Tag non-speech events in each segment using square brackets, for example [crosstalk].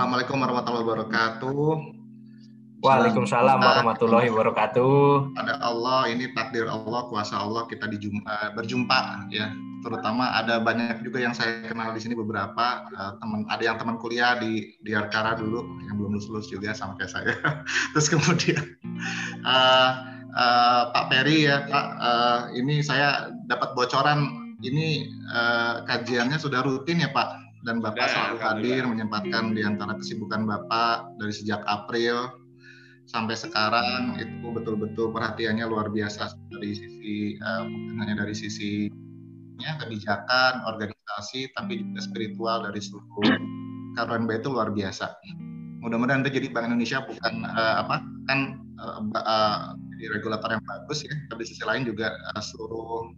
Assalamualaikum warahmatullahi wabarakatuh. Waalaikumsalam warahmatullahi wabarakatuh. Pada Allah ini takdir Allah, kuasa Allah kita dijumpa, eh, berjumpa ya. Terutama ada banyak juga yang saya kenal di sini beberapa uh, teman ada yang teman kuliah di di Arkara dulu yang belum lulus lulus juga sama kayak saya. [laughs] Terus kemudian uh, [laughs] uh, Pak Peri ya Pak, uh, ini saya dapat bocoran ini uh, kajiannya sudah rutin ya Pak dan Bapak ya, selalu hadir menyempatkan di antara kesibukan Bapak dari sejak April sampai sekarang. Itu betul-betul perhatiannya luar biasa dari sisi uh, hanya dari sisi ya, kebijakan, organisasi, tapi juga spiritual dari seluruh KRNB itu luar biasa. Mudah-mudahan itu jadi Bank Indonesia bukan uh, apa kan uh, uh, jadi regulator yang bagus ya, tapi di sisi lain juga uh, seluruh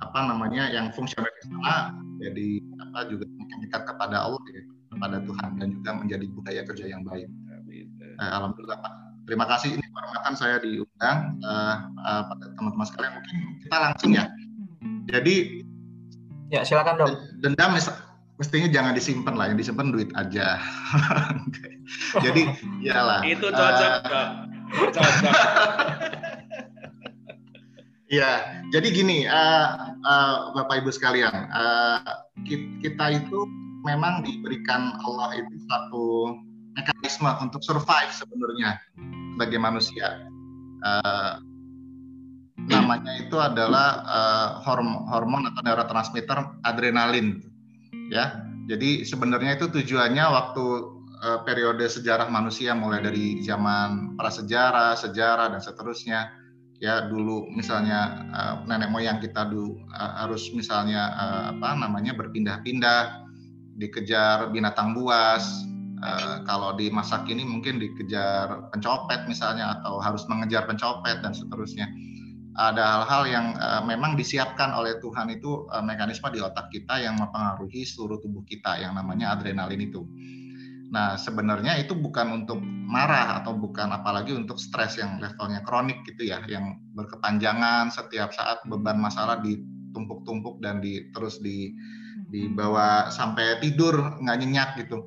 apa namanya yang fungsional di sana jadi apa juga makin dekat kepada Allah ya, kepada Tuhan dan juga menjadi budaya kerja yang baik. Eh, Alhamdulillah Pak. Terima kasih ini kehormatan saya diundang uh, uh, pada teman-teman sekalian. Mungkin kita langsung ya. Jadi ya silakan dong dendam mestinya jangan disimpan lah yang disimpan duit aja. [laughs] Jadi iyalah itu cocok uh, cocok. [laughs] Ya, jadi gini, uh, uh, Bapak Ibu sekalian, uh, kita itu memang diberikan Allah itu satu mekanisme untuk survive sebenarnya sebagai manusia. Uh, namanya itu adalah uh, hormon, hormon atau neurotransmitter adrenalin, ya. Jadi sebenarnya itu tujuannya waktu uh, periode sejarah manusia mulai dari zaman prasejarah, sejarah dan seterusnya. Ya dulu misalnya uh, nenek moyang kita dulu uh, harus misalnya uh, apa namanya berpindah-pindah, dikejar binatang buas, Uh, kalau di masa kini mungkin dikejar pencopet misalnya atau harus mengejar pencopet dan seterusnya. Ada hal-hal yang uh, memang disiapkan oleh Tuhan itu uh, mekanisme di otak kita yang mempengaruhi seluruh tubuh kita yang namanya adrenalin itu. Nah, sebenarnya itu bukan untuk marah atau bukan apalagi untuk stres yang levelnya kronik gitu ya, yang berkepanjangan setiap saat beban masalah ditumpuk-tumpuk dan di, terus di dibawa sampai tidur nggak nyenyak gitu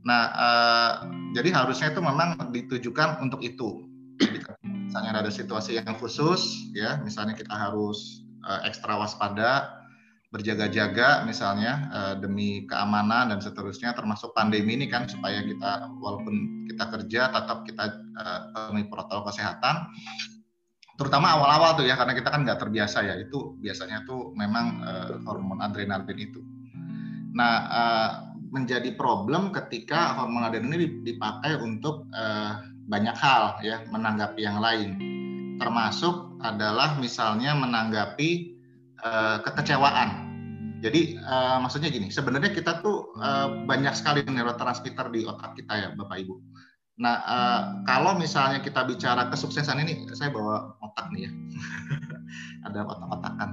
Nah, uh, jadi harusnya itu memang ditujukan untuk itu. Jadi, misalnya ada situasi yang khusus, ya, misalnya kita harus uh, ekstra waspada, berjaga-jaga, misalnya uh, demi keamanan dan seterusnya, termasuk pandemi ini kan supaya kita walaupun kita kerja tetap kita uh, penuhi protokol kesehatan. Terutama awal-awal tuh ya, karena kita kan nggak terbiasa ya, itu biasanya tuh memang uh, hormon adrenalin itu. Nah, menjadi problem ketika hormon adrenalin ini dipakai untuk banyak hal ya menanggapi yang lain termasuk adalah misalnya menanggapi uh, kekecewaan. Jadi uh, maksudnya gini sebenarnya kita tuh uh, banyak sekali neurotransmitter di otak kita ya bapak ibu. Nah uh, kalau misalnya kita bicara kesuksesan ini saya bawa otak nih ya. [laughs] Ada otak-otakan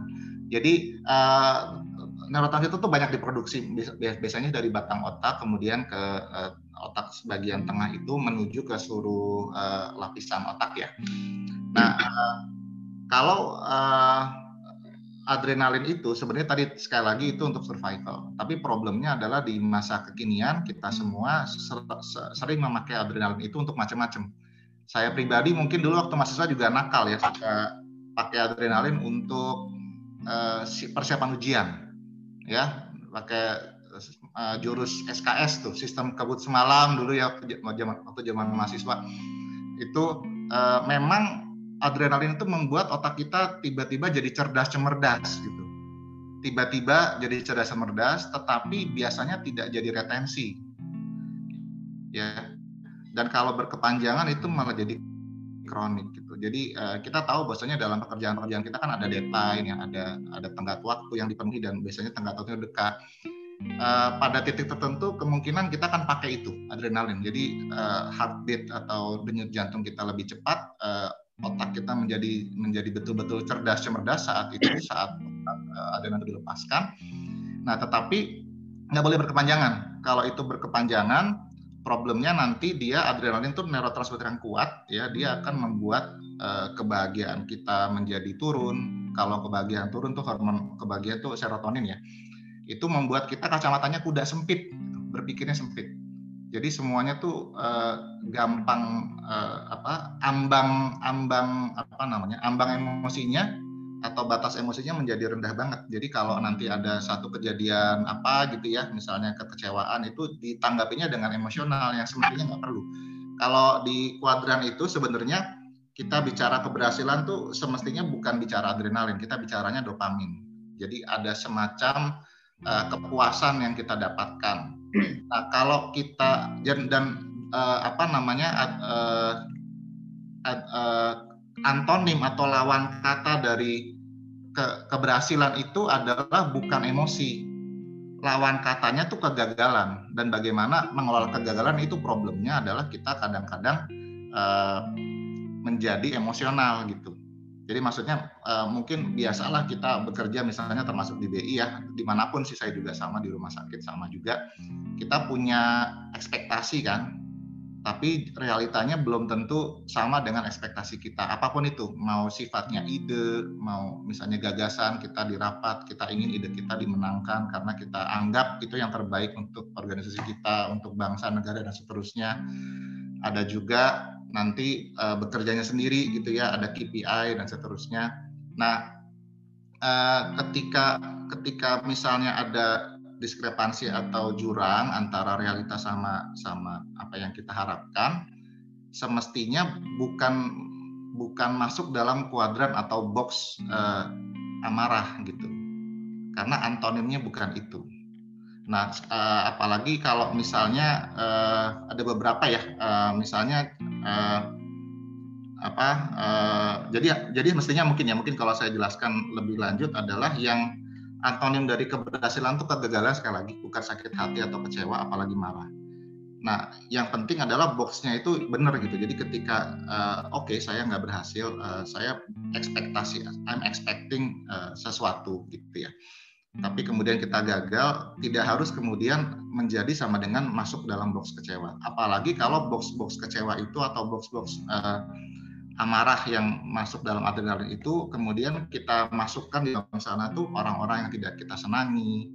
jadi uh, neurotransmitter itu banyak diproduksi biasanya dari batang otak kemudian ke uh, otak bagian tengah itu menuju ke seluruh uh, lapisan otak ya. Nah uh, kalau uh, adrenalin itu sebenarnya tadi sekali lagi itu untuk survival. Tapi problemnya adalah di masa kekinian kita semua sering memakai adrenalin itu untuk macam-macam. Saya pribadi mungkin dulu waktu mahasiswa juga nakal ya suka pakai adrenalin untuk uh, persiapan ujian ya pakai uh, jurus SKS tuh sistem kabut semalam dulu ya waktu zaman mahasiswa itu uh, memang adrenalin itu membuat otak kita tiba-tiba jadi cerdas cemerdas gitu tiba-tiba jadi cerdas cemerdas tetapi biasanya tidak jadi retensi ya dan kalau berkepanjangan itu malah jadi kronik gitu. Jadi uh, kita tahu bahwasanya dalam pekerjaan-pekerjaan kita kan ada deadline, yang ada ada tenggat waktu yang dipenuhi dan biasanya tenggat waktunya dekat. Uh, pada titik tertentu kemungkinan kita akan pakai itu adrenalin. Jadi uh, heartbeat atau denyut jantung kita lebih cepat, otak kita menjadi menjadi betul-betul cerdas cerdas saat itu saat uh, adrenalin dilepaskan. Nah, tetapi nggak boleh berkepanjangan. Kalau itu berkepanjangan, problemnya nanti dia adrenalin itu neurotransmitter yang kuat ya dia akan membuat uh, kebahagiaan kita menjadi turun. Kalau kebahagiaan turun tuh hormon kebahagiaan tuh serotonin ya. Itu membuat kita kacamatanya kuda sempit berpikirnya sempit Jadi semuanya tuh uh, gampang uh, apa ambang ambang apa namanya ambang emosinya atau batas emosinya menjadi rendah banget. Jadi kalau nanti ada satu kejadian apa gitu ya, misalnya kekecewaan itu ditanggapinya dengan emosional yang sebenarnya nggak perlu. Kalau di kuadran itu sebenarnya kita bicara keberhasilan tuh semestinya bukan bicara adrenalin, kita bicaranya dopamin. Jadi ada semacam uh, kepuasan yang kita dapatkan [clears throat] Nah, kalau kita dan, dan uh, apa namanya uh, uh, antonim atau lawan kata dari ke, keberhasilan itu adalah bukan emosi. Lawan katanya tuh kegagalan dan bagaimana mengelola kegagalan itu problemnya adalah kita kadang-kadang uh, menjadi emosional gitu. Jadi maksudnya uh, mungkin biasalah kita bekerja misalnya termasuk di BI ya, di mana pun sih saya juga sama di rumah sakit sama juga. Kita punya ekspektasi kan, tapi realitanya belum tentu sama dengan ekspektasi kita. Apa pun itu, mau sifatnya ide, mau misalnya gagasan kita di rapat, kita ingin ide kita dimenangkan karena kita anggap itu yang terbaik untuk organisasi kita, untuk bangsa, negara dan seterusnya. Ada juga nanti uh, bekerjanya sendiri gitu ya ada KPI dan seterusnya. Nah uh, ketika ketika misalnya ada diskrepansi atau jurang antara realitas sama sama apa yang kita harapkan semestinya bukan bukan masuk dalam kuadran atau box uh, amarah gitu. Karena antonimnya bukan itu Nah, uh, apalagi kalau misalnya uh, ada beberapa ya, uh, misalnya uh, apa? Uh, jadi jadi mestinya mungkin ya, mungkin kalau saya jelaskan lebih lanjut adalah yang antonim dari keberhasilan itu kegagalan sekali lagi, bukan sakit hati atau kecewa, apalagi marah. Nah, yang penting adalah boxnya itu benar gitu. Jadi ketika uh, oke okay, saya nggak berhasil, uh, saya ekspektasi, I'm expecting uh, sesuatu gitu ya tapi kemudian kita gagal, tidak harus kemudian menjadi sama dengan masuk dalam box kecewa. Apalagi kalau box-box kecewa itu atau box-box uh, amarah yang masuk dalam adrenalin itu kemudian kita masukkan di dalam sana tuh orang-orang yang tidak kita senangi,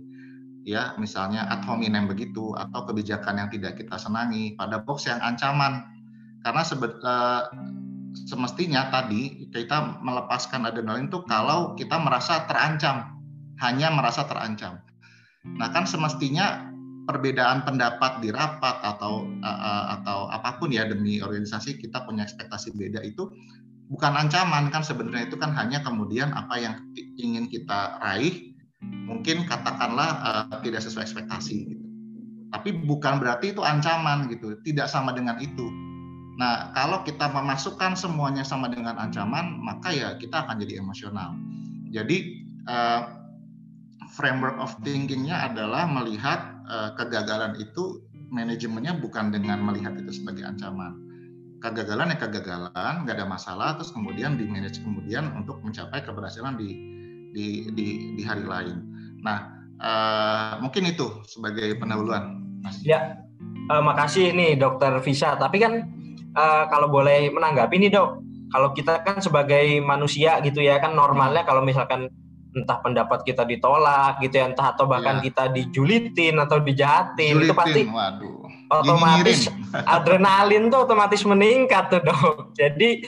ya. Misalnya ad hominem begitu atau kebijakan yang tidak kita senangi pada box yang ancaman. Karena sebet, uh, semestinya tadi kita melepaskan adrenalin itu kalau kita merasa terancam hanya merasa terancam. Nah, kan semestinya perbedaan pendapat di rapat atau uh, atau apa pun ya demi organisasi kita punya ekspektasi beda itu bukan ancaman kan sebenarnya itu kan hanya kemudian apa yang ingin kita raih mungkin katakanlah uh, tidak sesuai ekspektasi gitu. Tapi bukan berarti itu ancaman gitu, tidak sama dengan itu. Nah, kalau kita memasukkan semuanya sama dengan ancaman, maka ya kita akan jadi emosional. Jadi uh, framework of thinkingnya adalah melihat uh, kegagalan itu manajemennya bukan dengan melihat itu sebagai ancaman. Kegagalan ya kegagalan, nggak ada masalah, terus kemudian di manage kemudian untuk mencapai keberhasilan di di di, di hari lain. Nah, uh, mungkin itu sebagai pendahuluan. Mas. Ya, uh, makasih nih Dokter Visa. Tapi kan uh, kalau boleh menanggapi nih dok, kalau kita kan sebagai manusia gitu ya kan normalnya kalau misalkan entah pendapat kita ditolak gitu ya entah atau bahkan ya. kita dijulitin atau dijahatin Julitin, itu pasti waduh. otomatis [laughs] adrenalin tuh otomatis meningkat tuh dok jadi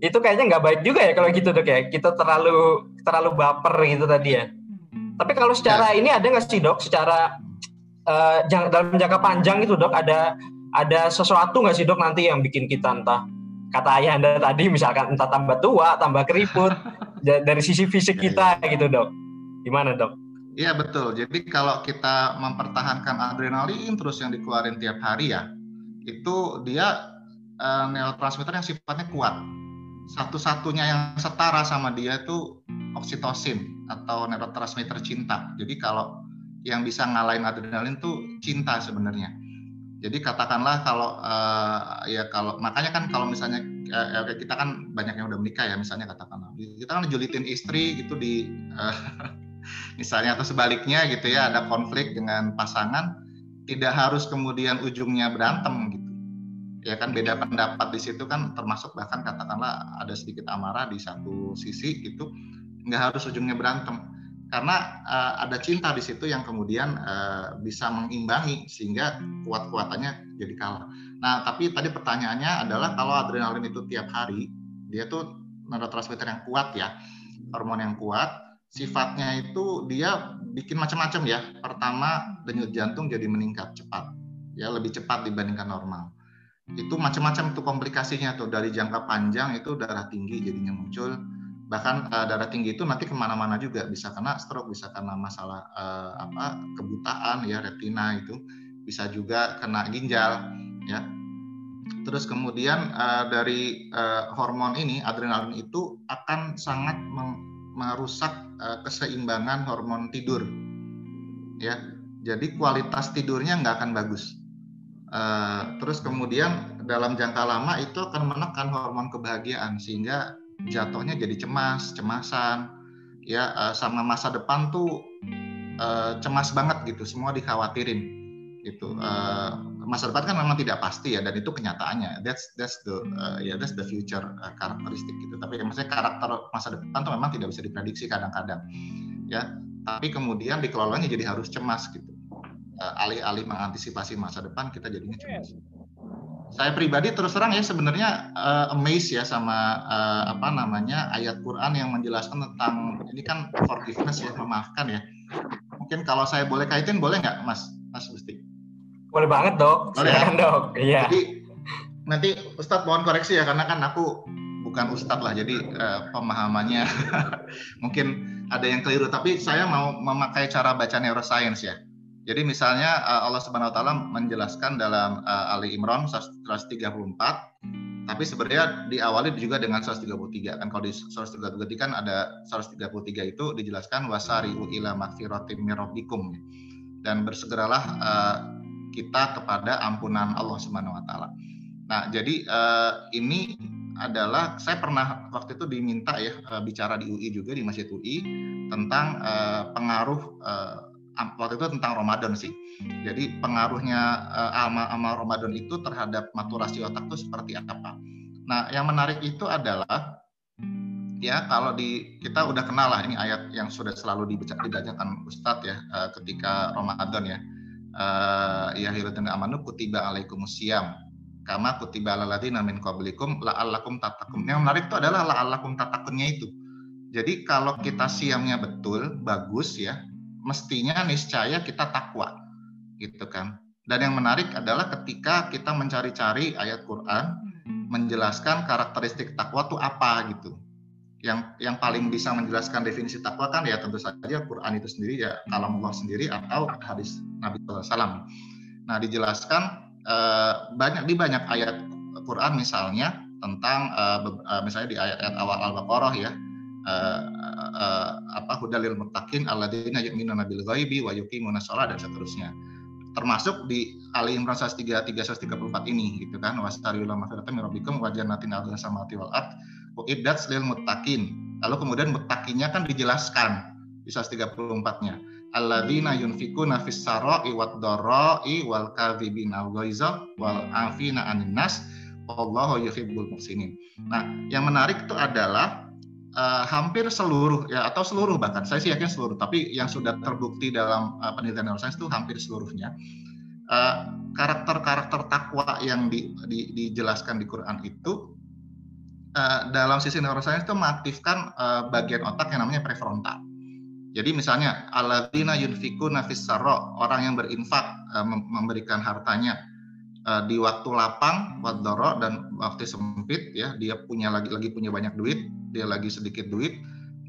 itu kayaknya nggak baik juga ya kalau gitu dok ya kita terlalu terlalu baper gitu tadi ya tapi kalau secara ya. ini ada nggak sih dok secara uh, dalam jangka panjang itu dok ada ada sesuatu nggak sih dok nanti yang bikin kita entah kata ayah anda tadi misalkan entah tambah tua tambah keriput [laughs] dari sisi fisik iya, kita ya, gitu dok gimana dok Iya betul. Jadi kalau kita mempertahankan adrenalin terus yang dikeluarin tiap hari ya, itu dia uh, neurotransmitter yang sifatnya kuat. Satu-satunya yang setara sama dia itu oksitosin atau neurotransmitter cinta. Jadi kalau yang bisa ngalahin adrenalin tuh cinta sebenarnya. Jadi katakanlah kalau uh, ya kalau makanya kan kalau misalnya uh, kita kan banyak yang udah menikah ya misalnya katakanlah. Kita kan julitin istri gitu di uh, [laughs] misalnya atau sebaliknya gitu ya ada konflik dengan pasangan tidak harus kemudian ujungnya berantem gitu. Ya kan beda pendapat di situ kan termasuk bahkan katakanlah ada sedikit amarah di satu sisi gitu nggak harus ujungnya berantem karena uh, ada cinta di situ yang kemudian uh, bisa mengimbangi sehingga kuat-kuatannya jadi kalah. Nah, tapi tadi pertanyaannya adalah kalau adrenalin itu tiap hari, dia tuh neurotransmitter yang kuat ya, hormon yang kuat, sifatnya itu dia bikin macam-macam ya. Pertama, denyut jantung jadi meningkat cepat, ya lebih cepat dibandingkan normal. Itu macam-macam tuh komplikasinya tuh dari jangka panjang itu darah tinggi jadinya muncul bahkan uh, darah tinggi itu nanti ke mana-mana juga. Bisa kena stroke bisa kena masalah uh, apa kebutaan ya retina itu. Bisa juga kena ginjal ya. Terus kemudian uh, dari uh, hormon ini adrenalin itu akan sangat merusak uh, keseimbangan hormon tidur ya. Jadi kualitas tidurnya nggak akan bagus. Uh, terus kemudian dalam jangka lama itu akan menekan hormon kebahagiaan sehingga jatuhnya jadi cemas, cemasan, ya uh, sama masa depan tuh uh, cemas banget gitu, semua dikhawatirin gitu. Uh, masa depan kan memang tidak pasti ya dan itu kenyataannya. That's that's the uh, ya yeah, that's the future uh, karakteristik gitu. Tapi maksudnya karakter masa depan tuh memang tidak bisa diprediksi kadang-kadang. Ya, tapi kemudian dikelolanya jadi harus cemas gitu. alih-alih mengantisipasi masa depan kita jadinya cemas saya pribadi terus terang ya sebenarnya uh, amazed ya sama uh, apa namanya ayat Quran yang menjelaskan tentang ini kan forgiveness ya memaafkan ya. Mungkin kalau saya boleh kaitin boleh nggak Mas Mas Gusti? Boleh banget dok. Boleh ya? dok. Iya. Jadi nanti Ustadz mohon koreksi ya karena kan aku bukan Ustadz lah jadi uh, pemahamannya [laughs] mungkin ada yang keliru tapi saya mau memakai cara baca neuroscience ya jadi misalnya uh, Allah Subhanahu wa taala menjelaskan dalam uh, Ali Imran 134 tapi sebenarnya diawali juga dengan 133 kan kalau di 133 kan ada 133 itu dijelaskan wasari'u ila magfiratim mirabbikum dan bersegeralah uh, kita kepada ampunan Allah Subhanahu wa taala. Nah, jadi ini adalah saya pernah waktu itu diminta ya bicara di UI juga di Masjid UI tentang uh, pengaruh uh, waktu itu tentang Ramadan sih. Jadi pengaruhnya uh, amal amal Ramadan itu terhadap maturasi otak itu seperti apa? Nah, yang menarik itu adalah ya kalau di kita udah kenal lah ini ayat yang sudah selalu dibaca, dibacakan Ustadz ya uh, ketika Ramadan ya. Uh, ya hilatuna amanu kutiba alaikumusiyam kama kutiba alaladina min qablikum la'allakum tatakum. Yang menarik itu adalah la'allakum tatakunnya itu. Jadi kalau kita siamnya betul, bagus ya, mestinya niscaya kita takwa gitu kan. Dan yang menarik adalah ketika kita mencari-cari ayat Quran menjelaskan karakteristik takwa itu apa gitu. Yang yang paling bisa menjelaskan definisi takwa kan ya tentu saja Quran itu sendiri ya kalam Allah sendiri atau hadis Nabi SAW. Nah dijelaskan eh, banyak di banyak ayat Quran misalnya tentang eh, misalnya di ayat-ayat awal Al-Baqarah ya uh, uh, apa hudalil muttaqin alladzina yu'minuna bil ghaibi wa yuqimuna shalah dan seterusnya. Termasuk di Ali Imran 133 134 ini gitu kan wasariul mafiratan min rabbikum wa jannatin 'arduha samawati wal ard uiddat lil muttaqin. Lalu kemudian muttaqinya kan dijelaskan di 134-nya. Alladzina yunfikuna fis sarai wad dharai wal kadhibina ghaiza wal afina 'anil nas wallahu yuhibbul muhsinin. Nah, yang menarik itu adalah uh, hampir seluruh ya atau seluruh bahkan saya sih yakin seluruh tapi yang sudah terbukti dalam uh, penelitian neuroscience itu hampir seluruhnya uh, karakter-karakter takwa yang di, di, dijelaskan di Quran itu uh, dalam sisi neuroscience itu mengaktifkan uh, bagian otak yang namanya prefrontal. Jadi misalnya alladzina yunfiku nafis orang yang berinfak uh, memberikan hartanya uh, di waktu lapang, wadoro dan waktu sempit ya dia punya lagi lagi punya banyak duit dia lagi sedikit duit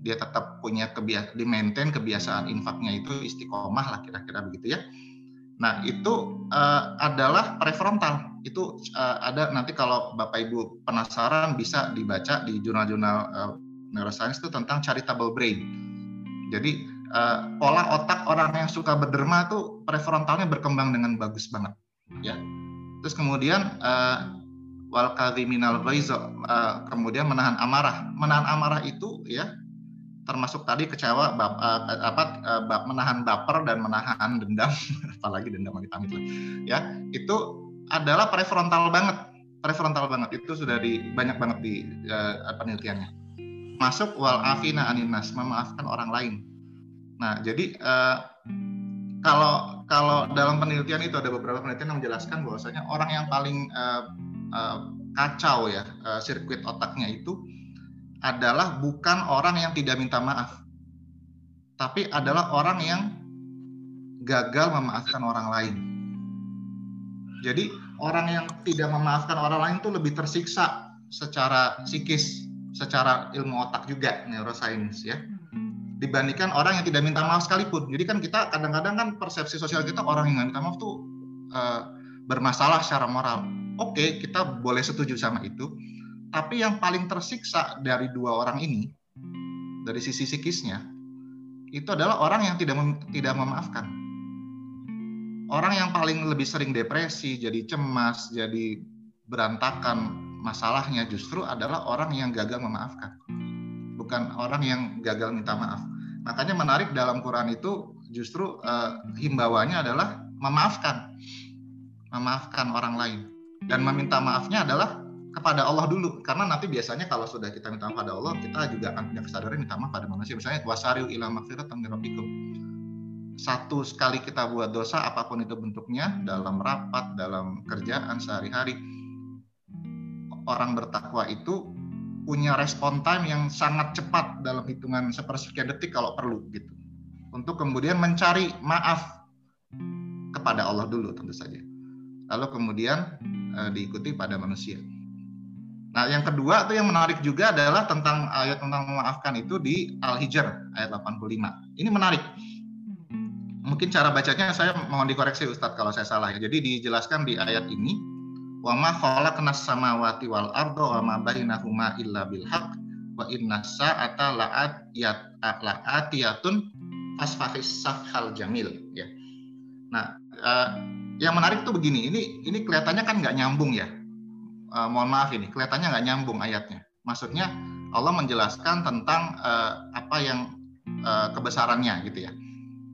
dia tetap punya kebiasaan di maintain kebiasaan infaknya itu istiqomah lah kira-kira begitu ya. Nah itu uh, adalah prefrontal. Itu uh, ada nanti kalau bapak ibu penasaran bisa dibaca di jurnal-jurnal uh, neuroscience itu tentang charitable brain. Jadi uh, pola otak orang yang suka berderma tuh prefrontalnya berkembang dengan bagus banget ya. Terus kemudian uh, wal kadhiminal ghaiz uh, kemudian menahan amarah. Menahan amarah itu ya termasuk tadi kecewa bab, uh, apa uh, bab, menahan baper dan menahan dendam. [laughs] Apalagi dendam amit amit lah ya itu adalah prefrontal banget. Prefrontal banget. Itu sudah di banyak banget di uh, penelitiannya. Masuk wal afina aninas memaafkan orang lain. Nah, jadi uh, kalau kalau dalam penelitian itu ada beberapa penelitian yang menjelaskan bahwasanya orang yang paling uh, uh, kacau ya uh, sirkuit otaknya itu adalah bukan orang yang tidak minta maaf, tapi adalah orang yang gagal memaafkan orang lain. Jadi orang yang tidak memaafkan orang lain itu lebih tersiksa secara psikis, secara ilmu otak juga neuroscience ya dibandingkan orang yang tidak minta maaf sekalipun. Jadi kan kita kadang-kadang kan persepsi sosial kita orang yang minta maaf tuh uh, bermasalah secara moral. Oke, kita boleh setuju sama itu. Tapi yang paling tersiksa dari dua orang ini, dari sisi psikisnya, itu adalah orang yang tidak mem tidak memaafkan. Orang yang paling lebih sering depresi, jadi cemas, jadi berantakan masalahnya justru adalah orang yang gagal memaafkan. Bukan orang yang gagal minta maaf. Makanya menarik dalam Quran itu justru uh, himbauannya adalah memaafkan. Memaafkan orang lain. Dan meminta maafnya adalah kepada Allah dulu. Karena nanti biasanya kalau sudah kita minta maaf pada Allah kita juga akan punya kesadaran minta maaf pada manusia. Misalnya wasariu ila satu sekali kita buat dosa apa pun itu bentuknya dalam rapat dalam kerjaan sehari-hari orang bertakwa itu punya respon time yang sangat cepat dalam hitungan sepersekian detik kalau perlu gitu. Untuk kemudian mencari maaf kepada Allah dulu tentu saja. Lalu kemudian e, diikuti pada manusia Nah, yang kedua tuh yang menarik juga adalah tentang ayat tentang memaafkan itu di Al-Hijr ayat 85. Ini menarik. Mungkin cara bacanya saya mohon dikoreksi Ustadz kalau saya salah ya. Jadi dijelaskan di ayat ini wa ma khalaqnas samawati wal arda wa ma bainahuma illa bil haqq wa inna sa'ata la'atiyat la'atiyatun fasfahis safhal jamil ya. Nah, uh, yang menarik tuh begini, ini ini kelihatannya kan nggak nyambung ya uh, mohon maaf ini kelihatannya nggak nyambung ayatnya. Maksudnya Allah menjelaskan tentang uh, apa yang uh, kebesarannya gitu ya.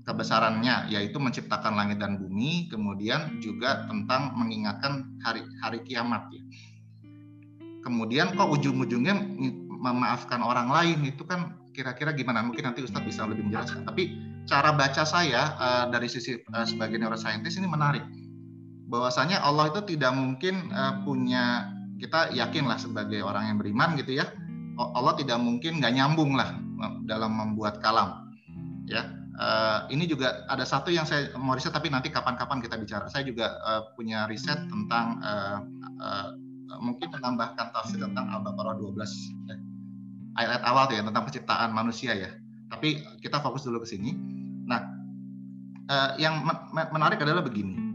Kebesarannya yaitu menciptakan langit dan bumi, kemudian juga tentang mengingatkan hari hari kiamat ya. Kemudian kok ujung-ujungnya memaafkan orang lain itu kan kira-kira gimana? Mungkin nanti Ustadz bisa lebih menjelaskan. Tapi cara baca saya dari sisi uh, sebagai neuroscientist ini menarik bahwasanya Allah itu tidak mungkin uh, punya kita yakin lah sebagai orang yang beriman gitu ya Allah tidak mungkin nggak nyambung lah dalam membuat kalam ya. Uh, ini juga ada satu yang saya mau riset tapi nanti kapan-kapan kita bicara. Saya juga uh, punya riset tentang uh, uh, mungkin menambahkan tafsir tentang Al-Baqarah 12 ya. ayat awal tuh ya tentang penciptaan manusia ya. Tapi kita fokus dulu ke sini. Nah uh, yang menarik adalah begini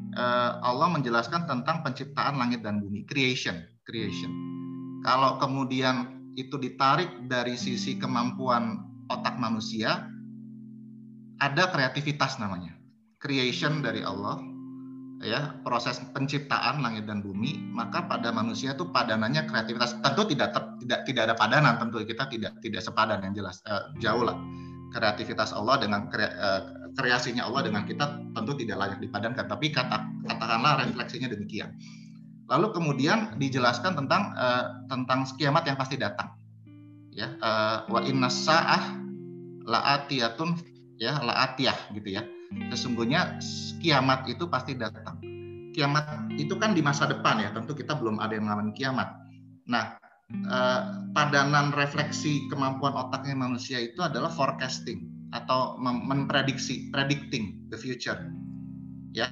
Allah menjelaskan tentang penciptaan langit dan bumi, creation, creation. Kalau kemudian itu ditarik dari sisi kemampuan otak manusia, ada kreativitas namanya, creation dari Allah, ya proses penciptaan langit dan bumi. Maka pada manusia itu padanannya kreativitas. Tentu tidak ter, tidak tidak ada padanan, tentu kita tidak tidak sepadan yang jelas, uh, jauh lah kreativitas Allah dengan kre, uh, kreasinya Allah dengan kita tentu tidak layak dipadankan, tapi kata, katakanlah refleksinya demikian. Lalu kemudian dijelaskan tentang uh, tentang kiamat yang pasti datang. Ya, uh, wa inna sa'ah la'atiyatun ya, la'atiyah gitu ya. Sesungguhnya kiamat itu pasti datang. Kiamat itu kan di masa depan ya, tentu kita belum ada yang mengalami kiamat. Nah, uh, padanan refleksi kemampuan otaknya manusia itu adalah forecasting atau memprediksi predicting the future. Ya.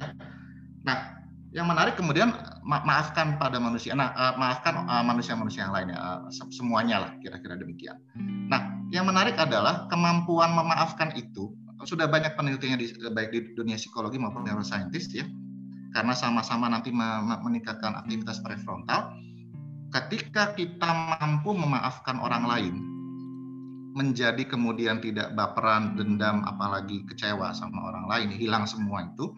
Nah yang menarik kemudian ma maafkan pada manusia nah uh, maafkan uh, manusia-manusia yang lainnya uh, semuanya lah kira-kira demikian. Nah yang menarik adalah kemampuan memaafkan itu sudah banyak penelitiannya di, baik di dunia psikologi maupun neuroscientist ya. Karena sama-sama nanti meningkatkan aktivitas prefrontal ketika kita mampu memaafkan orang lain menjadi kemudian tidak baperan, dendam, apalagi kecewa sama orang lain, hilang semua itu,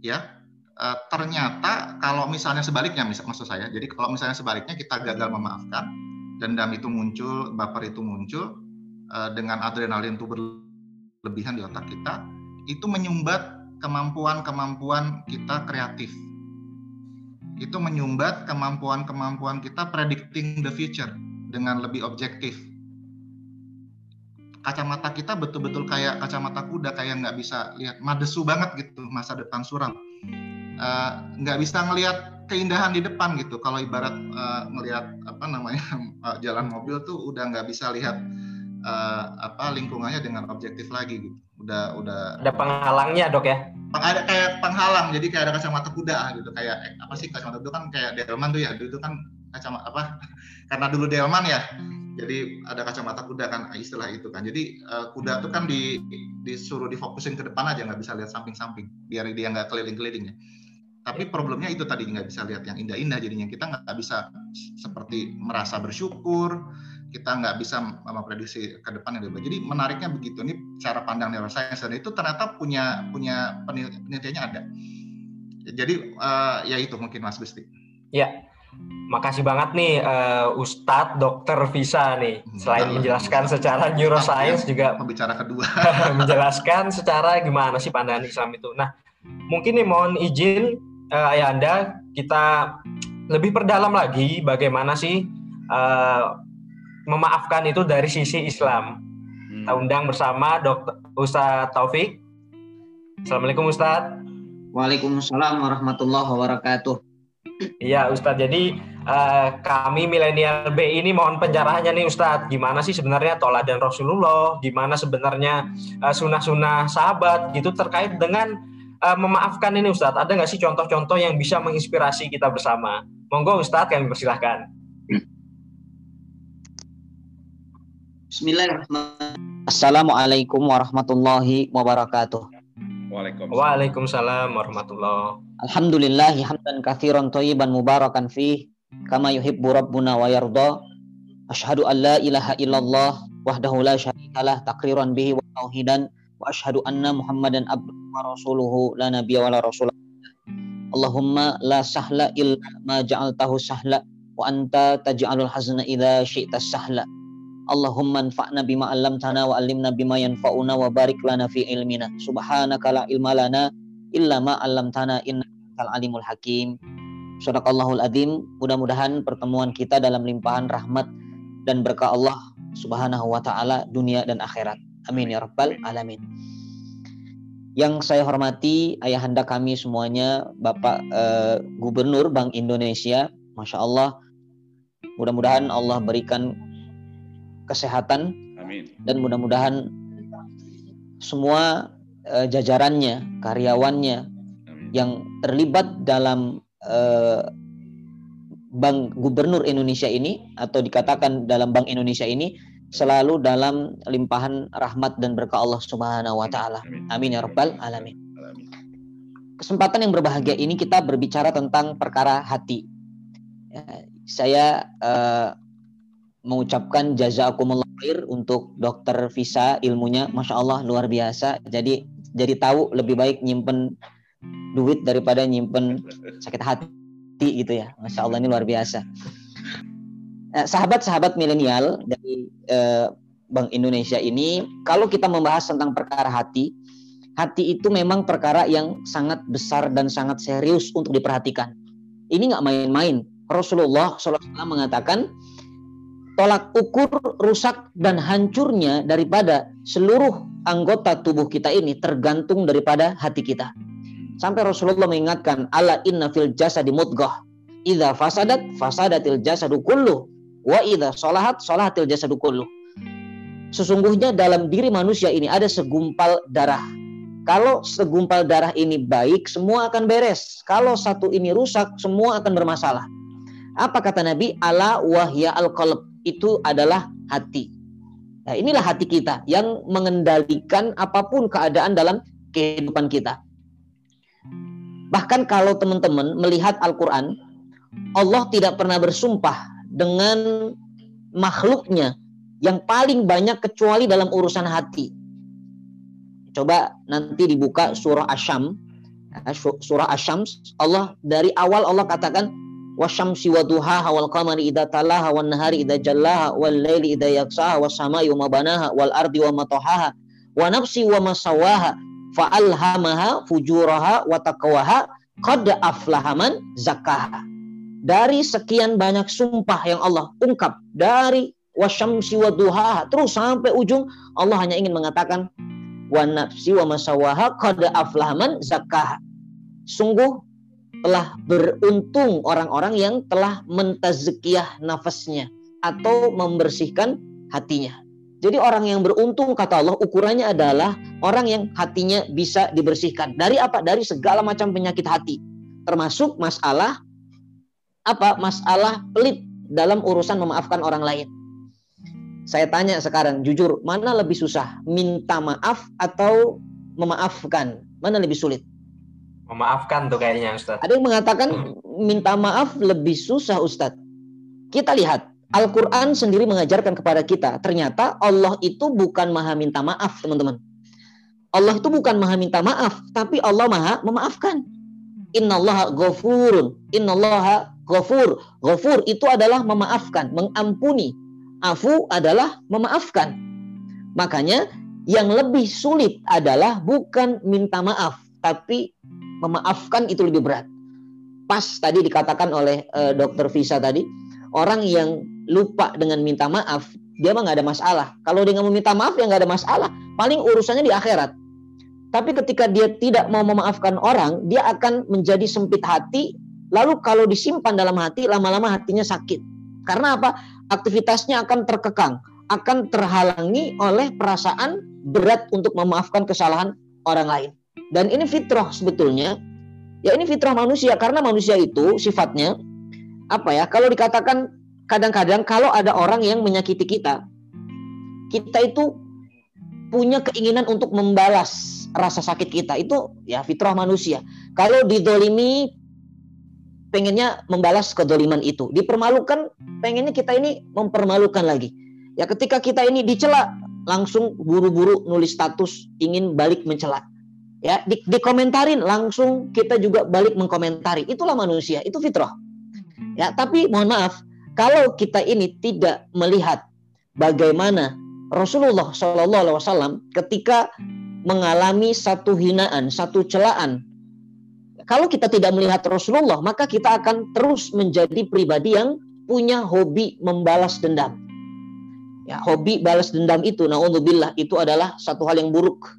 ya e, ternyata kalau misalnya sebaliknya, maksud saya, jadi kalau misalnya sebaliknya kita gagal memaafkan, dendam itu muncul, baper itu muncul, e, dengan adrenalin itu berlebihan di otak kita, itu menyumbat kemampuan-kemampuan kita kreatif. Itu menyumbat kemampuan-kemampuan kita predicting the future dengan lebih objektif kacamata kita betul-betul kayak kacamata kuda kayak nggak bisa lihat. Madesu banget gitu masa depan suram. Uh, nggak bisa ngelihat keindahan di depan gitu. Kalau ibarat uh, ngelihat apa namanya uh, [laughs] jalan mobil tuh udah nggak bisa lihat uh, apa lingkungannya dengan objektif lagi gitu. Udah udah ada penghalangnya dok ya? Ada kayak penghalang jadi kayak ada kacamata kuda gitu. Kayak eh, apa sih kacamata itu kan kayak delman tuh ya. Dulu itu kan kacamata apa [laughs] karena dulu delman ya jadi ada kacamata kuda kan istilah itu kan. Jadi uh, kuda itu kan di, disuruh difokusin ke depan aja nggak bisa lihat samping-samping biar dia nggak keliling-keliling ya. Tapi problemnya itu tadi nggak bisa lihat yang indah-indah. Jadinya kita nggak bisa seperti merasa bersyukur kita nggak bisa memprediksi ke depan yang lebih jadi menariknya begitu. Ini cara pandang neuroscience dan itu ternyata punya punya penelitiannya ada. Jadi uh, ya itu mungkin Mas Gusti. Ya Makasih banget nih uh, Ustadz Dokter Visa nih. Hmm, Selain menjelaskan secara neuroscience juga pembicara kedua [laughs] [laughs] menjelaskan secara gimana sih pandangan Islam itu. Nah, mungkin nih mohon izin uh, ayah Anda kita lebih perdalam lagi bagaimana sih uh, memaafkan itu dari sisi Islam. Hmm. Kita undang bersama Dokter Ustadz Taufik. Assalamualaikum Ustadz. Waalaikumsalam warahmatullahi wabarakatuh. Iya Ustadz, jadi uh, kami milenial B ini mohon penjarahannya nih Ustadz. Gimana sih sebenarnya toladan Rasulullah? Gimana sebenarnya uh, sunnah-sunnah sahabat gitu terkait dengan uh, memaafkan ini Ustadz? Ada nggak sih contoh-contoh yang bisa menginspirasi kita bersama? Monggo Ustadz kami persilahkan. Bismillahirrahmanirrahim. Assalamualaikum warahmatullahi wabarakatuh. Waalaikumsalam. Waalaikumsalam warahmatullahi Alhamdulillah hamdan katsiran thayyiban mubarakan fih kama yuhibbu rabbuna wa yarda. Asyhadu an la ilaha illallah wahdahu la syarikalah takriran bihi wa tauhidan wa asyhadu anna Muhammadan abduhu wa rasuluhu la nabiyya wa la rasul. Allahumma la sahla illa ma ja'altahu sahla wa anta taj'alul hazna idza syi'ta sahla. Allahumma anfa'na bima 'allamtana wa 'allimna bima yanfa'una wa barik lana fi ilmina. Subhanaka la ilma lana illa ma 'allamtana innakal alimul hakim. Sadaqallahul adzim. Mudah-mudahan pertemuan kita dalam limpahan rahmat dan berkah Allah Subhanahu wa taala dunia dan akhirat. Amin ya rabbal alamin. Yang saya hormati ayahanda kami semuanya, Bapak eh, Gubernur Bank Indonesia, Masya Allah. Mudah-mudahan Allah berikan kesehatan Amin. dan mudah-mudahan semua uh, jajarannya, karyawannya Amin. yang terlibat dalam uh, Bank Gubernur Indonesia ini atau dikatakan dalam Bank Indonesia ini selalu dalam limpahan rahmat dan berkah Allah Subhanahu wa taala. Amin ya rabbal alamin. Kesempatan yang berbahagia ini kita berbicara tentang perkara hati. Ya, saya uh, mengucapkan jazakumullah khair untuk dokter Visa ilmunya Masya Allah luar biasa. Jadi jadi tahu lebih baik nyimpen duit daripada nyimpen sakit hati gitu ya. Masya Allah ini luar biasa. Nah, sahabat-sahabat milenial dari eh, Bank Indonesia ini kalau kita membahas tentang perkara hati hati itu memang perkara yang sangat besar dan sangat serius untuk diperhatikan. Ini nggak main-main. Rasulullah SAW mengatakan tolak ukur rusak dan hancurnya daripada seluruh anggota tubuh kita ini tergantung daripada hati kita. Sampai Rasulullah mengingatkan, "Ala inna fil jasadi mudghah. Idza fasadat fasadatil jasadu kullu wa idza salahat salahatil jasadu kullu." Sesungguhnya dalam diri manusia ini ada segumpal darah. Kalau segumpal darah ini baik, semua akan beres. Kalau satu ini rusak, semua akan bermasalah. Apa kata Nabi? Ala wahya al-qalb itu adalah hati. Nah, inilah hati kita yang mengendalikan apa pun keadaan dalam kehidupan kita. Bahkan kalau teman-teman melihat Al-Quran, Allah tidak pernah bersumpah dengan makhluknya yang paling banyak kecuali dalam urusan hati. Coba nanti dibuka surah Asyam. Ya, surah Asyam, Allah dari awal Allah katakan wasyamsi wa duhaha wal qamari idza talaha wan nahari idza jallaha wal laili idza yaksaha was samai wa banaha wal ardi wa matahaha wa nafsi wa masawaha fa alhamaha fujuraha wa taqwaha qad aflaha man zakkaha dari sekian banyak sumpah yang Allah ungkap dari wasyamsi wa duhaha. Terus sampai ujung Allah hanya ingin mengatakan wa nafsi wa masawaha qad aflaman zakah. Sungguh telah beruntung orang-orang yang telah mentazkiyah nafasnya atau membersihkan hatinya. Jadi orang yang beruntung kata Allah ukurannya adalah orang yang hatinya bisa dibersihkan. Dari apa? Dari segala macam penyakit hati. Termasuk masalah apa? Masalah pelit dalam urusan memaafkan orang lain. Saya tanya sekarang, jujur, mana lebih susah? Minta maaf atau memaafkan? Mana lebih sulit? Memaafkan tuh kayaknya Ustaz. Ada yang mengatakan minta maaf lebih susah Ustaz. Kita lihat, Al-Quran sendiri mengajarkan kepada kita, ternyata Allah itu bukan maha minta maaf, teman-teman. Allah itu bukan maha minta maaf, tapi Allah maha memaafkan. Innallaha ghafurun. Innallaha ghafur. Ghafur itu adalah memaafkan, mengampuni. Afu adalah memaafkan. Makanya yang lebih sulit adalah bukan minta maaf, tapi memaafkan itu lebih berat. Pas tadi dikatakan oleh uh, dokter Visa tadi, orang yang lupa dengan minta maaf, dia mah nggak ada masalah. Kalau dia nggak meminta maaf, ya nggak ada masalah. Paling urusannya di akhirat. Tapi ketika dia tidak mau memaafkan orang, dia akan menjadi sempit hati. Lalu kalau disimpan dalam hati, lama-lama hatinya sakit. Karena apa? aktivitasnya akan terkekang, akan terhalangi oleh perasaan berat untuk memaafkan kesalahan orang lain. Dan ini fitrah sebetulnya. Ya ini fitrah manusia karena manusia itu sifatnya apa ya? Kalau dikatakan kadang-kadang kalau ada orang yang menyakiti kita, kita itu punya keinginan untuk membalas rasa sakit kita. Itu ya fitrah manusia. Kalau didolimi pengennya membalas kedoliman itu. Dipermalukan, pengennya kita ini mempermalukan lagi. Ya ketika kita ini dicela, langsung buru-buru nulis status ingin balik mencela. Ya, di, dikomentarin langsung kita juga balik mengkomentari. Itulah manusia, itu fitrah. Ya, tapi mohon maaf, kalau kita ini tidak melihat bagaimana Rasulullah Shallallahu Alaihi Wasallam ketika mengalami satu hinaan, satu celaan kalau kita tidak melihat Rasulullah, maka kita akan terus menjadi pribadi yang punya hobi membalas dendam. Ya, hobi balas dendam itu, naudzubillah, itu adalah satu hal yang buruk.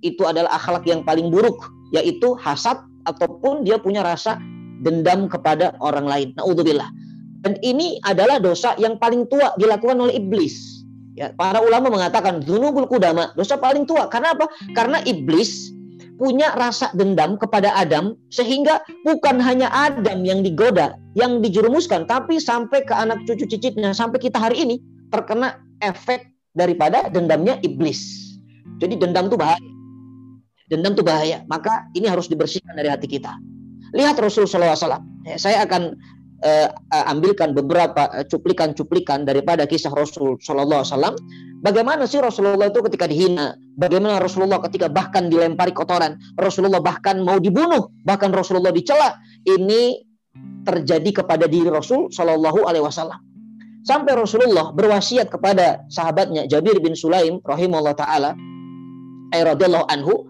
Itu adalah akhlak yang paling buruk, yaitu hasad ataupun dia punya rasa dendam kepada orang lain. Naudzubillah. Dan ini adalah dosa yang paling tua dilakukan oleh iblis. Ya, para ulama mengatakan dzunubul kudama, dosa paling tua. Karena apa? Karena iblis punya rasa dendam kepada Adam sehingga bukan hanya Adam yang digoda, yang dijerumuskan, tapi sampai ke anak cucu cicitnya, sampai kita hari ini terkena efek daripada dendamnya iblis. Jadi dendam itu bahaya. Dendam itu bahaya. Maka ini harus dibersihkan dari hati kita. Lihat Rasulullah SAW. Saya akan uh, ambilkan beberapa eh, cuplikan-cuplikan daripada kisah Rasul Wasallam. Bagaimana sih Rasulullah itu ketika dihina? Bagaimana Rasulullah ketika bahkan dilempari kotoran? Rasulullah bahkan mau dibunuh, bahkan Rasulullah dicela. Ini terjadi kepada diri Rasul Shallallahu Alaihi Wasallam. Sampai Rasulullah berwasiat kepada sahabatnya Jabir bin Sulaim rahimahullah taala, radhiyallahu anhu,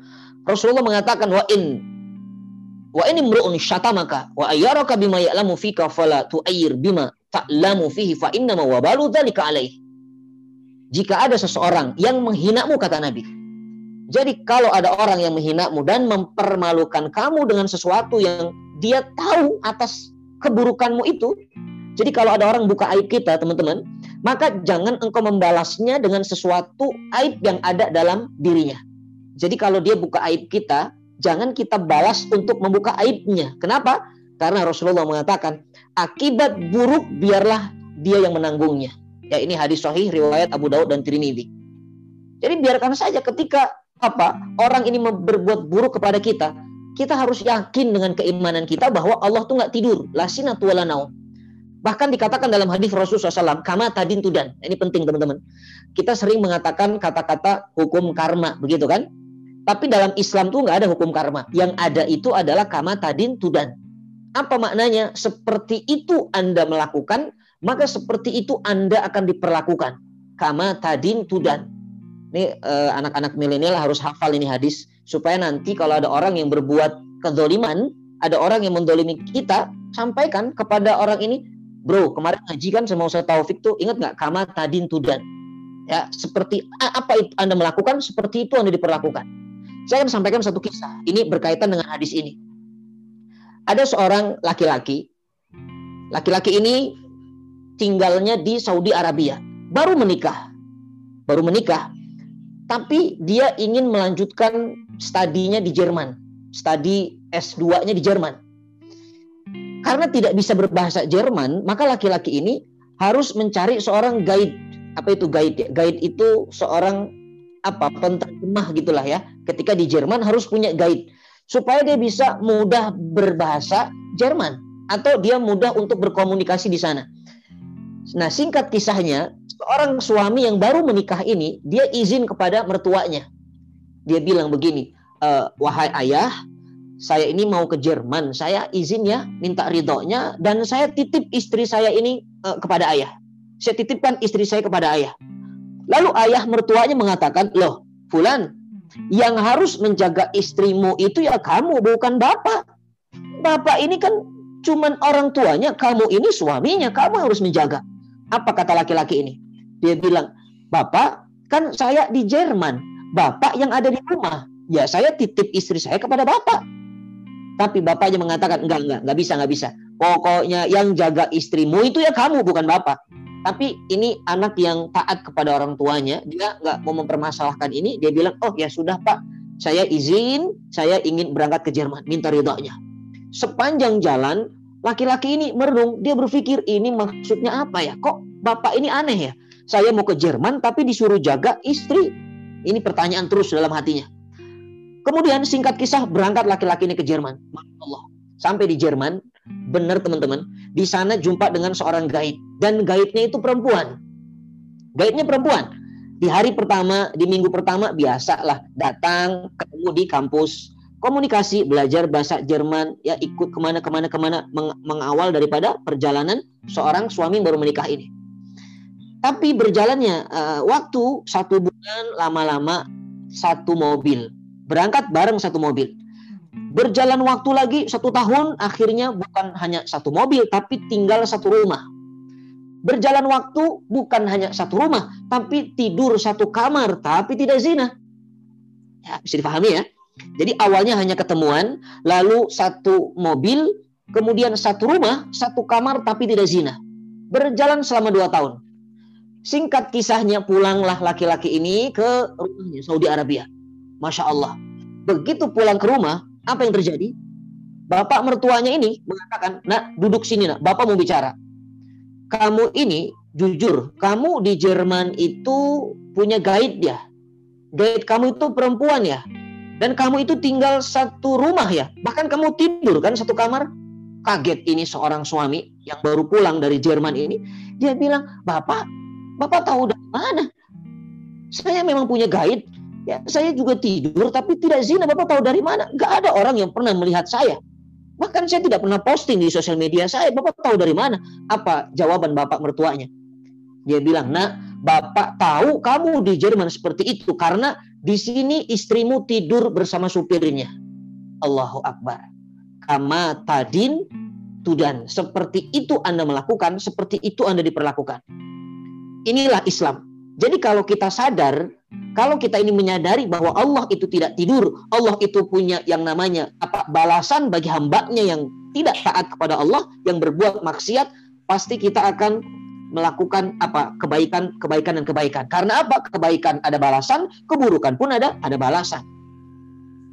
Rasulullah mengatakan wa in Wa ini mru'un syatamaka wa ayyaraka bima ya'lamu fika fala tu'ayyir bima ta'lamu fihi fa innama wabalu dzalika alaih. Jika ada seseorang yang menghinamu kata Nabi. Jadi kalau ada orang yang menghinamu dan mempermalukan kamu dengan sesuatu yang dia tahu atas keburukanmu itu, jadi kalau ada orang buka aib kita, teman-teman, maka jangan engkau membalasnya dengan sesuatu aib yang ada dalam dirinya. Jadi kalau dia buka aib kita, jangan kita balas untuk membuka aibnya. Kenapa? Karena Rasulullah mengatakan, akibat buruk biarlah dia yang menanggungnya. Ya ini hadis sahih riwayat Abu Daud dan Tirmidzi. Jadi biarkan saja ketika apa orang ini berbuat buruk kepada kita, kita harus yakin dengan keimanan kita bahwa Allah tuh nggak tidur, lasina naum. Bahkan dikatakan dalam hadis Rasulullah SAW, kama tadin tudan. Ini penting teman-teman. Kita sering mengatakan kata-kata hukum karma, begitu kan? Tapi dalam Islam tuh nggak ada hukum karma. Yang ada itu adalah kama tadin tudan. Apa maknanya? Seperti itu Anda melakukan, maka seperti itu Anda akan diperlakukan. Kama tadin tudan. Ini eh, anak-anak milenial harus hafal ini hadis supaya nanti kalau ada orang yang berbuat kezoliman, ada orang yang mendolimi kita, sampaikan kepada orang ini Bro, kemarin ngaji kan sama Ustaz Taufik tuh ingat nggak kama tadin tudan. Ya, seperti apa itu Anda melakukan, seperti itu Anda diperlakukan. Saya akan sampaikan satu kisah. Ini berkaitan dengan hadis ini. Ada seorang laki-laki. Laki-laki ini tinggalnya di Saudi Arabia. Baru menikah. Baru menikah. Tapi dia ingin melanjutkan studinya di Jerman. Studi S2-nya di Jerman. Karena tidak bisa berbahasa Jerman, maka laki-laki ini harus mencari seorang guide. Apa itu guide? Guide itu seorang apa penterjemah gitulah ya. Ketika di Jerman harus punya guide supaya dia bisa mudah berbahasa Jerman atau dia mudah untuk berkomunikasi di sana. Nah, singkat kisahnya, seorang suami yang baru menikah ini dia izin kepada mertuanya. Dia bilang begini, e, wahai ayah, saya ini mau ke Jerman, saya izin ya, minta ridhonya, dan saya titip istri saya ini uh, kepada ayah. Saya titipkan istri saya kepada ayah. Lalu ayah mertuanya mengatakan, loh, Fulan, yang harus menjaga istrimu itu ya kamu, bukan bapak. Bapak ini kan cuman orang tuanya, kamu ini suaminya, kamu harus menjaga. Apa kata laki-laki ini? Dia bilang, bapak, kan saya di Jerman, bapak yang ada di rumah. Ya saya titip istri saya kepada bapak tapi bapaknya mengatakan enggak enggak enggak bisa enggak bisa. Pokoknya yang jaga istrimu itu ya kamu bukan bapak. Tapi ini anak yang taat kepada orang tuanya, dia enggak mau mempermasalahkan ini. Dia bilang, oh ya sudah pak, saya izin, saya ingin berangkat ke Jerman, minta ridhonya. Sepanjang jalan, laki-laki ini merenung, dia berpikir ini maksudnya apa ya? Kok bapak ini aneh ya? Saya mau ke Jerman tapi disuruh jaga istri. Ini pertanyaan terus dalam hatinya. Kemudian singkat kisah berangkat laki-laki ini ke Jerman. Allah. Sampai di Jerman, benar teman-teman, di sana jumpa dengan seorang guide dan guide-nya itu perempuan. Guide-nya perempuan. Di hari pertama, di minggu pertama biasalah datang ketemu di kampus komunikasi belajar bahasa Jerman ya ikut ke mana ke mana meng mengawal daripada perjalanan seorang suami baru menikah ini. Tapi berjalannya uh, waktu satu bulan lama-lama satu mobil berangkat bareng satu mobil. Berjalan waktu lagi satu tahun, akhirnya bukan hanya satu mobil, tapi tinggal satu rumah. Berjalan waktu bukan hanya satu rumah, tapi tidur satu kamar, tapi tidak zina. Ya, bisa dipahami ya. Jadi awalnya hanya ketemuan, lalu satu mobil, kemudian satu rumah, satu kamar, tapi tidak zina. Berjalan selama dua tahun. Singkat kisahnya pulanglah laki-laki ini ke rumahnya Saudi Arabia. Masya Allah. Begitu pulang ke rumah, apa yang terjadi? Bapak mertuanya ini mengatakan, nak duduk sini nak, bapak mau bicara. Kamu ini jujur, kamu di Jerman itu punya guide ya. Guide kamu itu perempuan ya. Dan kamu itu tinggal satu rumah ya. Bahkan kamu tidur kan satu kamar. Kaget ini seorang suami yang baru pulang dari Jerman ini. Dia bilang, Bapak, Bapak tahu dari mana? Saya memang punya guide Ya, saya juga tidur tapi tidak zina. Bapak tahu dari mana? Gak ada orang yang pernah melihat saya. Bahkan saya tidak pernah posting di sosial media saya. Bapak tahu dari mana? Apa jawaban bapak mertuanya? Dia bilang, nak, bapak tahu kamu di Jerman seperti itu karena di sini istrimu tidur bersama supirnya. Allahu Akbar. Kama tadin tudan. Seperti itu Anda melakukan, seperti itu Anda diperlakukan. Inilah Islam. Jadi kalau kita sadar kalau kita ini menyadari bahwa Allah itu tidak tidur, Allah itu punya yang namanya apa balasan bagi hambanya yang tidak taat kepada Allah, yang berbuat maksiat, pasti kita akan melakukan apa kebaikan, kebaikan dan kebaikan. Karena apa? Kebaikan ada balasan, keburukan pun ada ada balasan.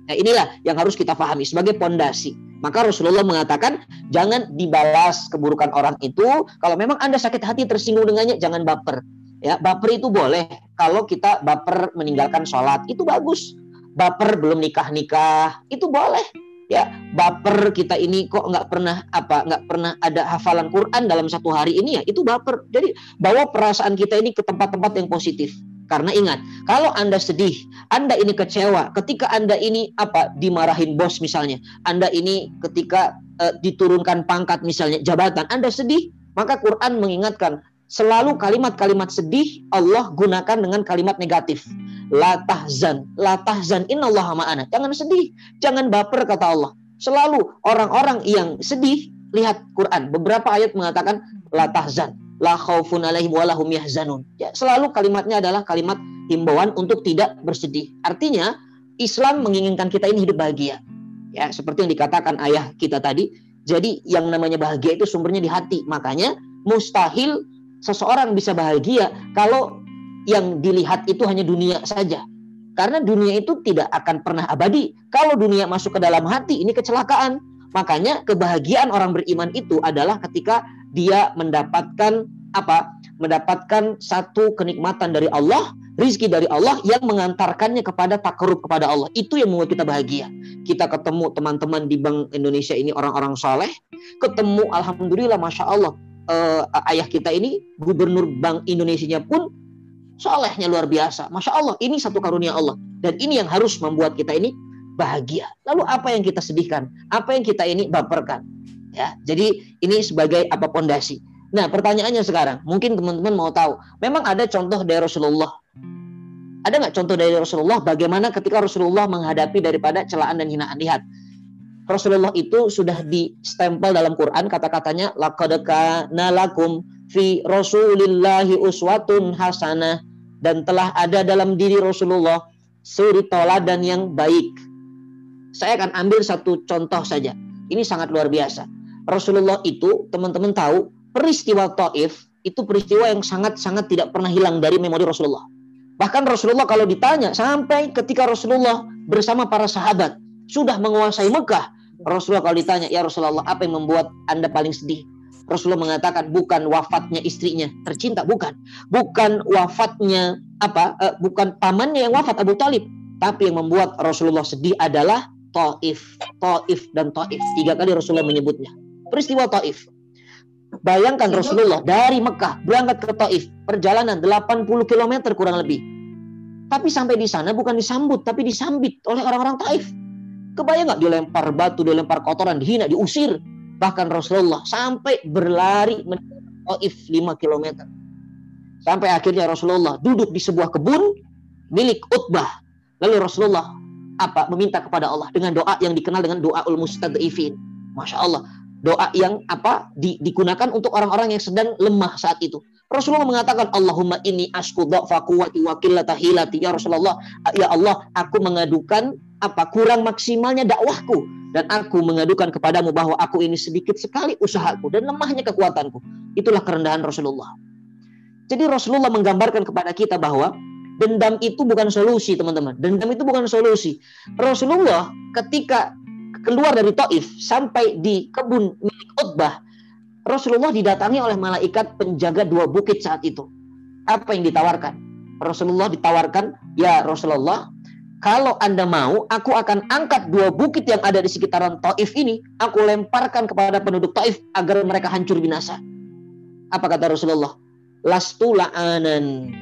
Nah inilah yang harus kita pahami sebagai pondasi. Maka Rasulullah mengatakan jangan dibalas keburukan orang itu. Kalau memang anda sakit hati tersinggung dengannya, jangan baper. Ya, baper itu boleh kalau kita baper meninggalkan sholat itu bagus. Baper belum nikah nikah itu boleh. Ya, baper kita ini kok nggak pernah apa nggak pernah ada hafalan Quran dalam satu hari ini ya itu baper. Jadi bawa perasaan kita ini ke tempat-tempat yang positif. Karena ingat, kalau Anda sedih, Anda ini kecewa, ketika Anda ini apa dimarahin bos misalnya, Anda ini ketika uh, diturunkan pangkat misalnya jabatan, Anda sedih, maka Quran mengingatkan Selalu kalimat-kalimat sedih Allah gunakan dengan kalimat negatif. La tahzan, la tahzan innallaha ma'ana. Jangan sedih, jangan baper kata Allah. Selalu orang-orang yang sedih lihat Quran. Beberapa ayat mengatakan la tahzan, la khaufun alaihim wa lahum yahzanun. Ya, selalu kalimatnya adalah kalimat himbauan untuk tidak bersedih. Artinya Islam menginginkan kita ini hidup bahagia. Ya, seperti yang dikatakan ayah kita tadi. Jadi yang namanya bahagia itu sumbernya di hati. Makanya mustahil seseorang bisa bahagia kalau yang dilihat itu hanya dunia saja. Karena dunia itu tidak akan pernah abadi. Kalau dunia masuk ke dalam hati, ini kecelakaan. Makanya kebahagiaan orang beriman itu adalah ketika dia mendapatkan apa? Mendapatkan satu kenikmatan dari Allah, rizki dari Allah yang mengantarkannya kepada takarub kepada Allah. Itu yang membuat kita bahagia. Kita ketemu teman-teman di Bank Indonesia ini orang-orang saleh, ketemu alhamdulillah masya Allah uh, ayah kita ini gubernur Bank Indonesia pun solehnya luar biasa. Masya Allah, ini satu karunia Allah. Dan ini yang harus membuat kita ini bahagia. Lalu apa yang kita sedihkan? Apa yang kita ini baperkan? Ya, jadi ini sebagai apa pondasi. Nah, pertanyaannya sekarang, mungkin teman-teman mau tahu, memang ada contoh dari Rasulullah. Ada nggak contoh dari Rasulullah bagaimana ketika Rasulullah menghadapi daripada celaan dan hinaan? Lihat, Rasulullah itu sudah di stempel dalam Quran kata-katanya laqad lakum fi rasulillahi uswatun hasanah dan telah ada dalam diri Rasulullah suri toladan yang baik. Saya akan ambil satu contoh saja. Ini sangat luar biasa. Rasulullah itu teman-teman tahu peristiwa Taif itu peristiwa yang sangat-sangat tidak pernah hilang dari memori Rasulullah. Bahkan Rasulullah kalau ditanya sampai ketika Rasulullah bersama para sahabat sudah menguasai Mekah, Rasulullah kalau ditanya, ya Rasulullah apa yang membuat Anda paling sedih? Rasulullah mengatakan bukan wafatnya istrinya tercinta, bukan. Bukan wafatnya apa? Uh, bukan pamannya yang wafat Abu Talib. Tapi yang membuat Rasulullah sedih adalah Taif, Taif dan Taif. Tiga kali Rasulullah menyebutnya. Peristiwa Taif. Bayangkan Rasulullah dari Mekah berangkat ke Taif, perjalanan 80 km kurang lebih. Tapi sampai di sana bukan disambut, tapi disambit oleh orang-orang Taif. Kebayang nggak dilempar batu, dilempar kotoran, dihina, diusir, Bahkan Rasulullah sampai berlari Taif 5 km. Sampai akhirnya Rasulullah duduk di sebuah kebun milik Utbah. Lalu Rasulullah apa meminta kepada Allah dengan doa yang dikenal dengan doa ul mustadifin. Masya Allah, doa yang apa di, digunakan untuk orang-orang yang sedang lemah saat itu. Rasulullah mengatakan Allahumma ini asku dha'fa quwwati wa ya Rasulullah ya Allah aku mengadukan apa kurang maksimalnya dakwahku dan aku mengadukan kepadamu bahwa aku ini sedikit sekali usahaku dan lemahnya kekuatanku. Itulah kerendahan Rasulullah. Jadi Rasulullah menggambarkan kepada kita bahwa dendam itu bukan solusi, teman-teman. Dendam itu bukan solusi. Rasulullah ketika keluar dari Taif sampai di kebun milik Utbah, Rasulullah didatangi oleh malaikat penjaga dua bukit saat itu. Apa yang ditawarkan? Rasulullah ditawarkan, "Ya Rasulullah, kalau Anda mau, aku akan angkat dua bukit yang ada di sekitaran Taif ini, aku lemparkan kepada penduduk Taif agar mereka hancur binasa. Apa kata Rasulullah? Lastu la'anan.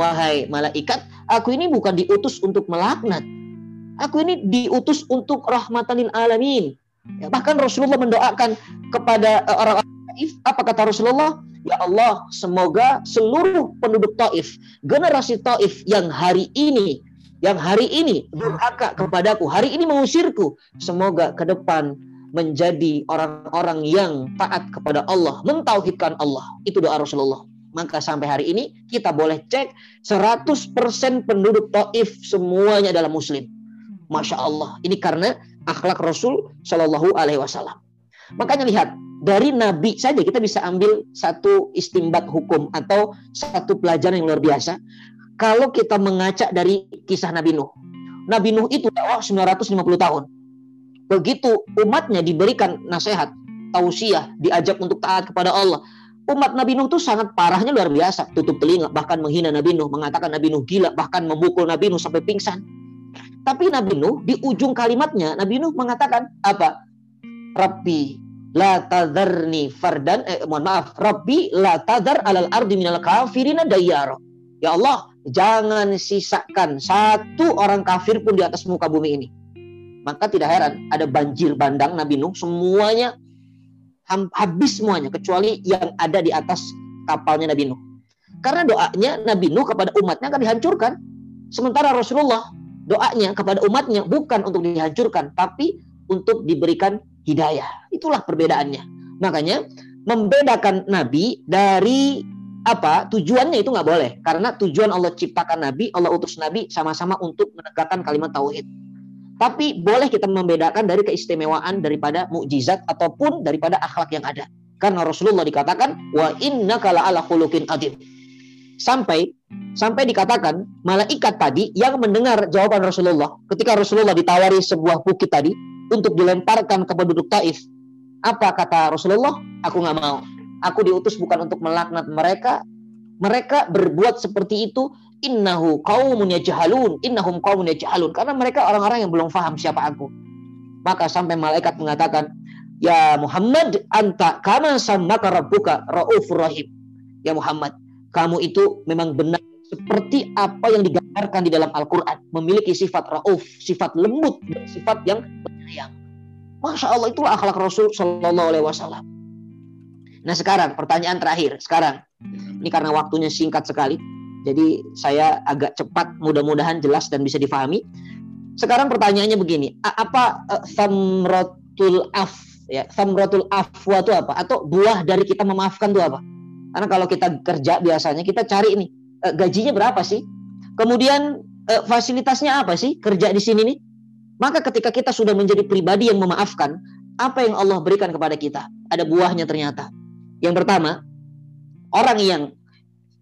Wahai malaikat, aku ini bukan diutus untuk melaknat. Aku ini diutus untuk rahmatan lil alamin. Ya, bahkan Rasulullah mendoakan kepada eh, orang-orang Taif, apa kata Rasulullah? Ya Allah, semoga seluruh penduduk Taif, generasi Taif yang hari ini yang hari ini durhaka kepadaku, hari ini mengusirku. Semoga ke depan menjadi orang-orang yang taat kepada Allah, mentauhidkan Allah. Itu doa Rasulullah. Maka sampai hari ini kita boleh cek 100% penduduk Taif semuanya adalah muslim. Masya Allah. Ini karena akhlak Rasul Shallallahu Alaihi Wasallam. Makanya lihat dari Nabi saja kita bisa ambil satu istimbat hukum atau satu pelajaran yang luar biasa kalau kita mengacak dari kisah Nabi Nuh. Nabi Nuh itu dakwah 950 tahun. Begitu umatnya diberikan nasihat, tausiah, diajak untuk taat kepada Allah. Umat Nabi Nuh itu sangat parahnya luar biasa. Tutup telinga, bahkan menghina Nabi Nuh, mengatakan Nabi Nuh gila, bahkan memukul Nabi Nuh sampai pingsan. Tapi Nabi Nuh di ujung kalimatnya, Nabi Nuh mengatakan apa? Rabbi la tadarni fardan eh, mohon maaf Rabbi la tadar alal ardi minal kafirina dayyara ya Allah jangan sisakan satu orang kafir pun di atas muka bumi ini. Maka tidak heran ada banjir bandang Nabi Nuh semuanya habis semuanya kecuali yang ada di atas kapalnya Nabi Nuh. Karena doanya Nabi Nuh kepada umatnya akan dihancurkan. Sementara Rasulullah doanya kepada umatnya bukan untuk dihancurkan tapi untuk diberikan hidayah. Itulah perbedaannya. Makanya membedakan nabi dari apa? Tujuannya itu nggak boleh. Karena tujuan Allah ciptakan nabi Allah utus nabi sama-sama untuk menegakkan kalimat tauhid. Tapi boleh kita membedakan dari keistimewaan daripada mukjizat ataupun daripada akhlak yang ada. Karena Rasulullah dikatakan wa inna kala ala khuluqin sampai sampai dikatakan malaikat tadi yang mendengar jawaban Rasulullah ketika Rasulullah ditawari sebuah bukit tadi untuk dilemparkan ke penduduk Taif apa kata Rasulullah? Aku nggak mau Aku diutus bukan untuk melaknat mereka. Mereka berbuat seperti itu. Innahu qaumun yajhalun. Innahum qaumun yajhalun. Karena mereka orang-orang yang belum paham siapa aku. Maka sampai malaikat mengatakan ya Muhammad anta kama sammaka rabbuka raufur rahim. Ya Muhammad kamu itu memang benar seperti apa yang digambarkan di dalam Al-Qur'an. Memiliki sifat rauf sifat lembut dan sifat yang penyayang Masya Allah itulah akhlak Rasul Shallallahu Alaihi Wasallam Nah sekarang pertanyaan terakhir sekarang ini karena waktunya singkat sekali, jadi saya agak cepat, mudah-mudahan jelas dan bisa difahami. Sekarang pertanyaannya begini, apa uh, samrotul af ya samrotul afwa itu apa? Atau buah dari kita memaafkan itu apa? Karena kalau kita kerja biasanya kita cari ini uh, gajinya berapa sih? Kemudian uh, fasilitasnya apa sih kerja di sini nih? Maka ketika kita sudah menjadi pribadi yang memaafkan, apa yang Allah berikan kepada kita? Ada buahnya ternyata. Yang pertama, orang yang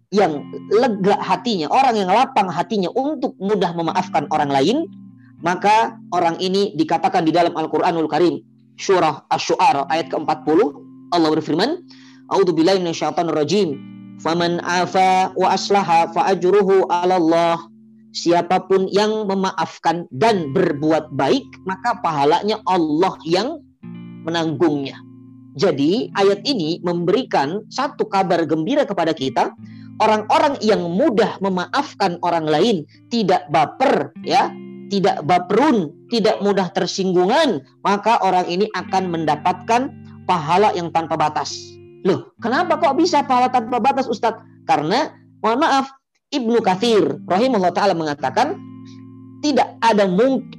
yang lega hatinya, orang yang lapang hatinya untuk mudah memaafkan orang lain, maka orang ini dikatakan di dalam Al-Qur'anul Karim, Surah Asy-Syu'ara ayat ke-40, Allah berfirman, A'udzu billahi minasyaitonir rajim. Faman afa wa aslaha fa ajruhu 'ala Allah. Siapa pun yang memaafkan dan berbuat baik, maka pahalanya Allah yang menanggungnya. Jadi ayat ini memberikan satu kabar gembira kepada kita orang-orang yang mudah memaafkan orang lain, tidak baper ya, tidak baperun, tidak mudah tersinggungan, maka orang ini akan mendapatkan pahala yang tanpa batas. Loh, kenapa kok bisa pahala tanpa batas Ustadz? Karena mohon maaf, Ibnu Kathir rahimahullah taala mengatakan tidak ada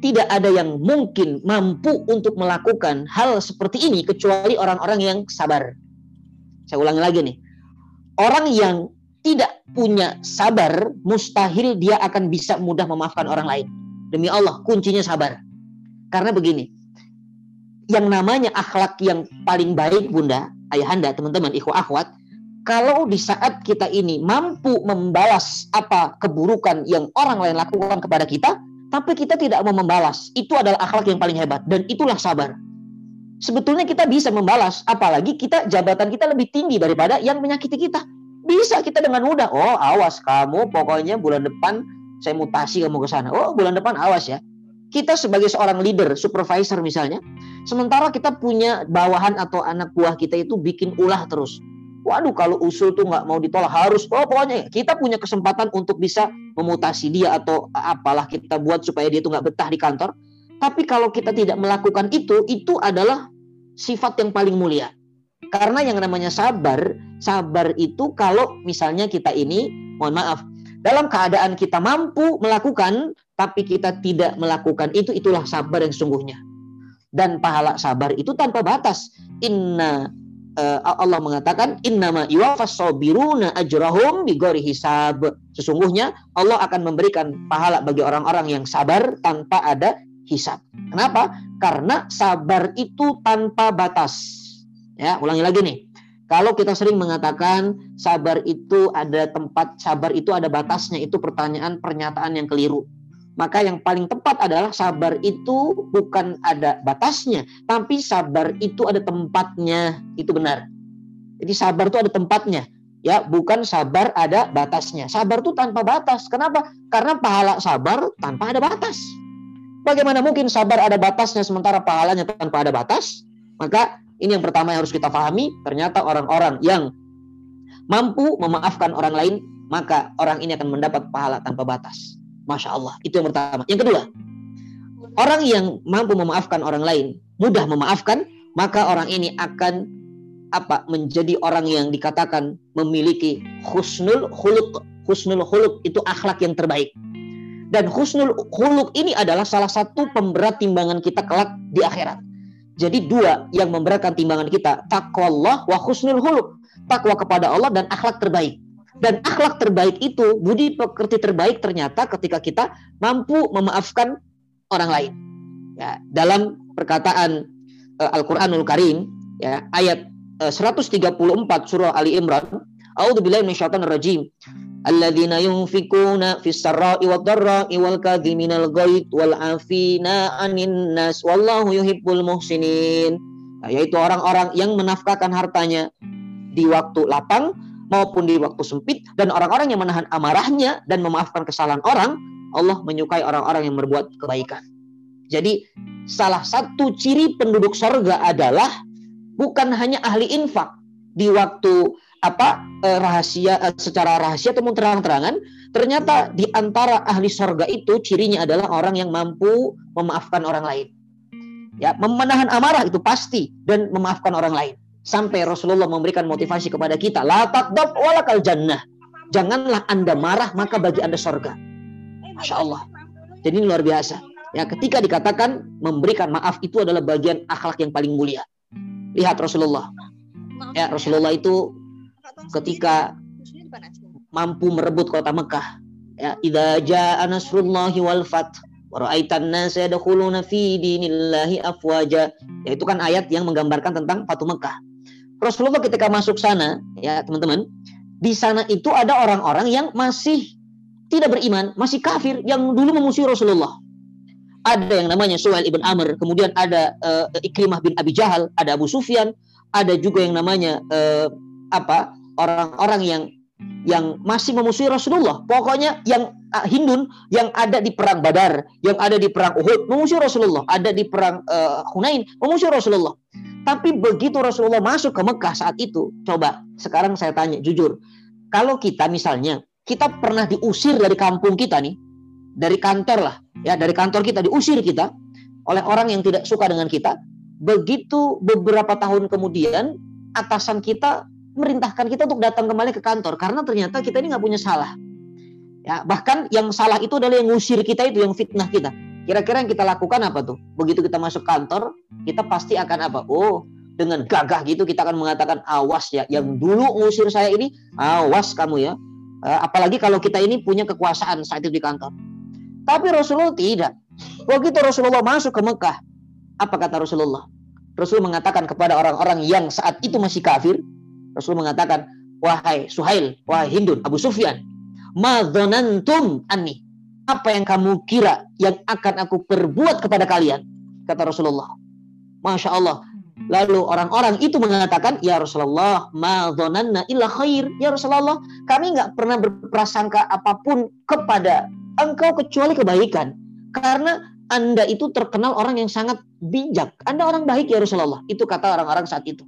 tidak ada yang mungkin mampu untuk melakukan hal seperti ini kecuali orang-orang yang sabar. Saya ulangi lagi nih. Orang yang tidak punya sabar, mustahil dia akan bisa mudah memaafkan orang lain. Demi Allah, kuncinya sabar. Karena begini, yang namanya akhlak yang paling baik Bunda, Ayahanda, teman-teman, ikhwah akhwat, kalau di saat kita ini mampu membalas apa keburukan yang orang lain lakukan kepada kita, tapi kita tidak mau membalas. Itu adalah akhlak yang paling hebat dan itulah sabar. Sebetulnya kita bisa membalas, apalagi kita jabatan kita lebih tinggi daripada yang menyakiti kita. Bisa kita dengan mudah. Oh, awas kamu pokoknya bulan depan saya mutasi kamu ke sana. Oh, bulan depan awas ya. Kita sebagai seorang leader, supervisor misalnya, sementara kita punya bawahan atau anak buah kita itu bikin ulah terus. Waduh, kalau usul tuh nggak mau ditolak harus. Oh, pokoknya kita punya kesempatan untuk bisa memutasi dia atau apalah kita buat supaya dia tuh nggak betah di kantor. Tapi kalau kita tidak melakukan itu, itu adalah sifat yang paling mulia. Karena yang namanya sabar, sabar itu kalau misalnya kita ini, mohon maaf, dalam keadaan kita mampu melakukan, tapi kita tidak melakukan itu, itulah sabar yang sesungguhnya. Dan pahala sabar itu tanpa batas. Inna Allah mengatakan innama yuwaffas sabiruna ajrahum bighairi hisab. Sesungguhnya Allah akan memberikan pahala bagi orang-orang yang sabar tanpa ada hisab. Kenapa? Karena sabar itu tanpa batas. Ya, ulangi lagi nih. Kalau kita sering mengatakan sabar itu ada tempat, sabar itu ada batasnya, itu pertanyaan pernyataan yang keliru. Maka yang paling tepat adalah sabar itu bukan ada batasnya, tapi sabar itu ada tempatnya. Itu benar. Jadi sabar itu ada tempatnya. Ya, bukan sabar ada batasnya. Sabar itu tanpa batas. Kenapa? Karena pahala sabar tanpa ada batas. Bagaimana mungkin sabar ada batasnya sementara pahalanya tanpa ada batas? Maka ini yang pertama yang harus kita pahami. Ternyata orang-orang yang mampu memaafkan orang lain, maka orang ini akan mendapat pahala tanpa batas. Masya Allah. Itu yang pertama. Yang kedua, orang yang mampu memaafkan orang lain, mudah memaafkan, maka orang ini akan apa menjadi orang yang dikatakan memiliki husnul khuluq. Husnul khuluq itu akhlak yang terbaik. Dan husnul khuluq ini adalah salah satu pemberat timbangan kita kelak di akhirat. Jadi dua yang memberatkan timbangan kita, takwa Allah wa husnul huluk. Takwa kepada Allah dan akhlak terbaik. Dan akhlak terbaik itu, budi pekerti terbaik ternyata ketika kita mampu memaafkan orang lain. Ya, dalam perkataan uh, Al-Qur'anul Karim ya, ayat uh, 134 surah Ali Imran, A'udzubillahi minasyaitonirrajim. Alladzina yunfikuna fis sarra'i wad dharra'i wal kadhiminal ghaid wal afina 'anin nas wallahu yuhibbul muhsinin. Nah, yaitu orang-orang yang menafkahkan hartanya di waktu lapang maupun di waktu sempit dan orang-orang yang menahan amarahnya dan memaafkan kesalahan orang, Allah menyukai orang-orang yang berbuat kebaikan. Jadi salah satu ciri penduduk sorga adalah bukan hanya ahli infak di waktu apa eh, rahasia eh, secara rahasia atau terang-terangan ternyata di antara ahli sorga itu cirinya adalah orang yang mampu memaafkan orang lain ya memenahan amarah itu pasti dan memaafkan orang lain sampai Rasulullah memberikan motivasi kepada kita la taqdab walakal jannah janganlah anda marah maka bagi anda sorga Masya Allah jadi ini luar biasa ya ketika dikatakan memberikan maaf itu adalah bagian akhlak yang paling mulia lihat Rasulullah ya Rasulullah itu ketika mampu merebut kota Mekah. Ya, idza jaa nasrullahi wal fath wa fi afwaja. Ya, itu kan ayat yang menggambarkan tentang Fatu Mekah. Rasulullah ketika masuk sana, ya teman-teman, di sana itu ada orang-orang yang masih tidak beriman, masih kafir yang dulu memusuhi Rasulullah. Ada yang namanya Suhail ibn Amr, kemudian ada uh, Ikrimah bin Abi Jahal, ada Abu Sufyan, ada juga yang namanya uh, apa orang-orang yang yang masih memusuhi Rasulullah. Pokoknya yang uh, Hindun yang ada di perang Badar, yang ada di perang Uhud memusuhi Rasulullah, ada di perang uh, Hunain memusuhi Rasulullah. Tapi begitu Rasulullah masuk ke Mekah saat itu, coba sekarang saya tanya jujur, kalau kita misalnya kita pernah diusir dari kampung kita nih, dari kantor lah, ya dari kantor kita diusir kita oleh orang yang tidak suka dengan kita, begitu beberapa tahun kemudian atasan kita merintahkan kita untuk datang kembali ke kantor karena ternyata kita ini nggak punya salah. Ya, bahkan yang salah itu adalah yang ngusir kita itu yang fitnah kita. Kira-kira yang kita lakukan apa tuh? Begitu kita masuk kantor, kita pasti akan apa? Oh, dengan gagah gitu kita akan mengatakan awas ya, yang dulu ngusir saya ini awas kamu ya. Eh, apalagi kalau kita ini punya kekuasaan saat itu di kantor. Tapi Rasulullah tidak. Begitu Rasulullah masuk ke Mekah, apa kata Rasulullah? Rasul mengatakan kepada orang-orang yang saat itu masih kafir, Rasul mengatakan, wahai Suhail, wahai Hindun, Abu Sufyan, madzanantum anni. Apa yang kamu kira yang akan aku perbuat kepada kalian? Kata Rasulullah. Masya Allah. Lalu orang-orang itu mengatakan, Ya Rasulullah, madzananna illa khair. Ya Rasulullah, kami nggak pernah berprasangka apa pun kepada engkau kecuali kebaikan. Karena anda itu terkenal orang yang sangat bijak. Anda orang baik ya Rasulullah. Itu kata orang-orang saat itu.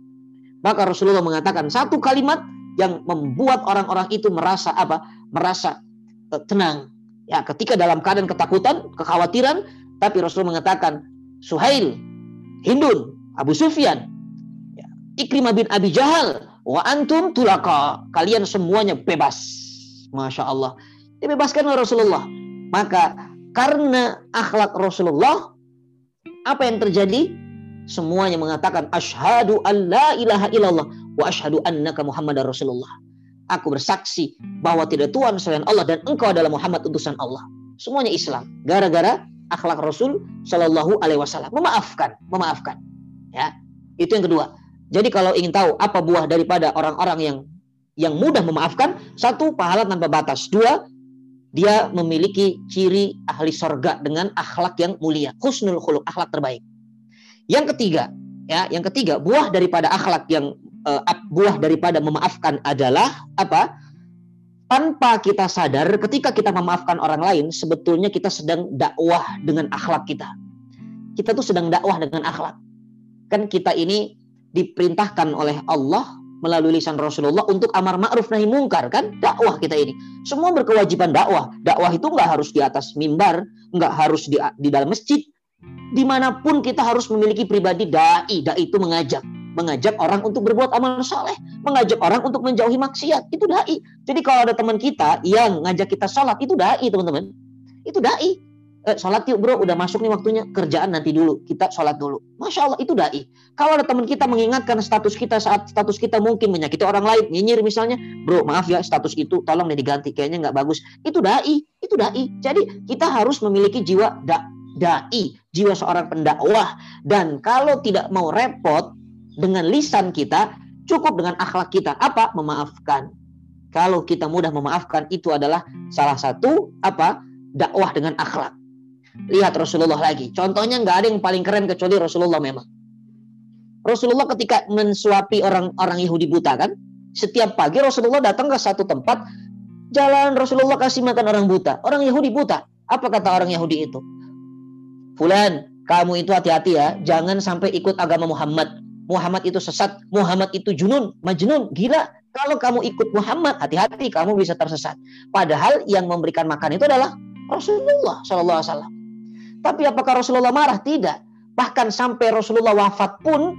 Maka Rasulullah mengatakan satu kalimat yang membuat orang-orang itu merasa apa? Merasa uh, tenang. Ya, ketika dalam keadaan ketakutan, kekhawatiran, tapi Rasul mengatakan, Suhail, Hindun, Abu Sufyan, ya, Ikrimah bin Abi Jahal, wa antum tulaka. Kalian semuanya bebas. Masya Allah. Dibebaskan oleh Rasulullah. Maka karena akhlak Rasulullah, apa yang terjadi? Semuanya mengatakan asyhadu alla ilaha illallah wa asyhadu annaka muhammadar rasulullah. Aku bersaksi bahwa tidak Tuhan selain Allah dan engkau adalah Muhammad utusan Allah. Semuanya Islam. Gara-gara akhlak Rasul Shallallahu Alaihi Wasallam memaafkan, memaafkan. Ya, itu yang kedua. Jadi kalau ingin tahu apa buah daripada orang-orang yang yang mudah memaafkan, satu pahala tanpa batas. Dua, dia memiliki ciri ahli sorga dengan akhlak yang mulia, husnul khuluq, akhlak terbaik. Yang ketiga, ya, yang ketiga buah daripada akhlak yang uh, buah daripada memaafkan adalah apa? Tanpa kita sadar, ketika kita memaafkan orang lain, sebetulnya kita sedang dakwah dengan akhlak kita. Kita tuh sedang dakwah dengan akhlak. Kan kita ini diperintahkan oleh Allah melalui lisan Rasulullah untuk amar ma'ruf nahi mungkar kan dakwah kita ini semua berkewajiban dakwah dakwah itu nggak harus di atas mimbar nggak harus di di dalam masjid di mana pun kita harus memiliki pribadi dai. Dai itu mengajak, mengajak orang untuk berbuat amal soleh, mengajak orang untuk menjauhi maksiat. Itu dai. Jadi kalau ada teman kita yang ngajak kita sholat, itu dai teman-teman. Itu dai. eh, sholat yuk bro, udah masuk nih waktunya, kerjaan nanti dulu, kita sholat dulu. Masya Allah, itu da'i. Kalau ada teman kita mengingatkan status kita saat status kita mungkin menyakiti orang lain, nyinyir misalnya, bro maaf ya status itu tolong nih diganti, kayaknya nggak bagus. Itu da'i, itu da'i. Jadi kita harus memiliki jiwa da da'i, jiwa seorang pendakwah. Dan kalau tidak mau repot dengan lisan kita, cukup dengan akhlak kita. Apa? Memaafkan. Kalau kita mudah memaafkan, itu adalah salah satu apa dakwah dengan akhlak. Lihat Rasulullah lagi. Contohnya nggak ada yang paling keren kecuali Rasulullah memang. Rasulullah ketika mensuapi orang-orang Yahudi buta kan, setiap pagi Rasulullah datang ke satu tempat, jalan Rasulullah kasih makan orang buta. Orang Yahudi buta. Apa kata orang Yahudi itu? Fulan, kamu itu hati-hati ya, jangan sampai ikut agama Muhammad. Muhammad itu sesat, Muhammad itu junun, majnun, gila. Kalau kamu ikut Muhammad, hati-hati kamu bisa tersesat. Padahal yang memberikan makan itu adalah Rasulullah Shallallahu Alaihi Wasallam. Tapi apakah Rasulullah marah? Tidak. Bahkan sampai Rasulullah wafat pun,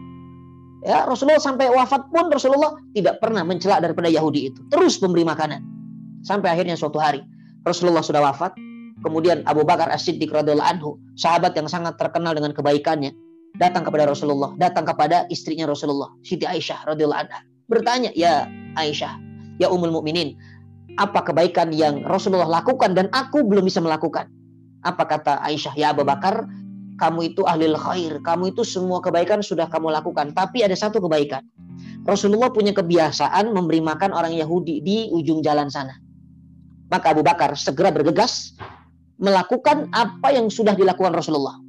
ya Rasulullah sampai wafat pun Rasulullah tidak pernah mencela daripada Yahudi itu. Terus memberi makanan. Sampai akhirnya suatu hari Rasulullah sudah wafat. Kemudian Abu Bakar As-Siddiq radhiyallahu anhu, sahabat yang sangat terkenal dengan kebaikannya, datang kepada Rasulullah, datang kepada istrinya Rasulullah, Siti Aisyah radhiyallahu anha. Bertanya, "Ya Aisyah, ya Ummul Mukminin, apa kebaikan yang Rasulullah lakukan dan aku belum bisa melakukan?" Apa kata Aisyah? Ya Abu Bakar, kamu itu ahli khair. Kamu itu semua kebaikan sudah kamu lakukan. Tapi ada satu kebaikan. Rasulullah punya kebiasaan memberi makan orang Yahudi di ujung jalan sana. Maka Abu Bakar segera bergegas melakukan apa yang sudah dilakukan Rasulullah.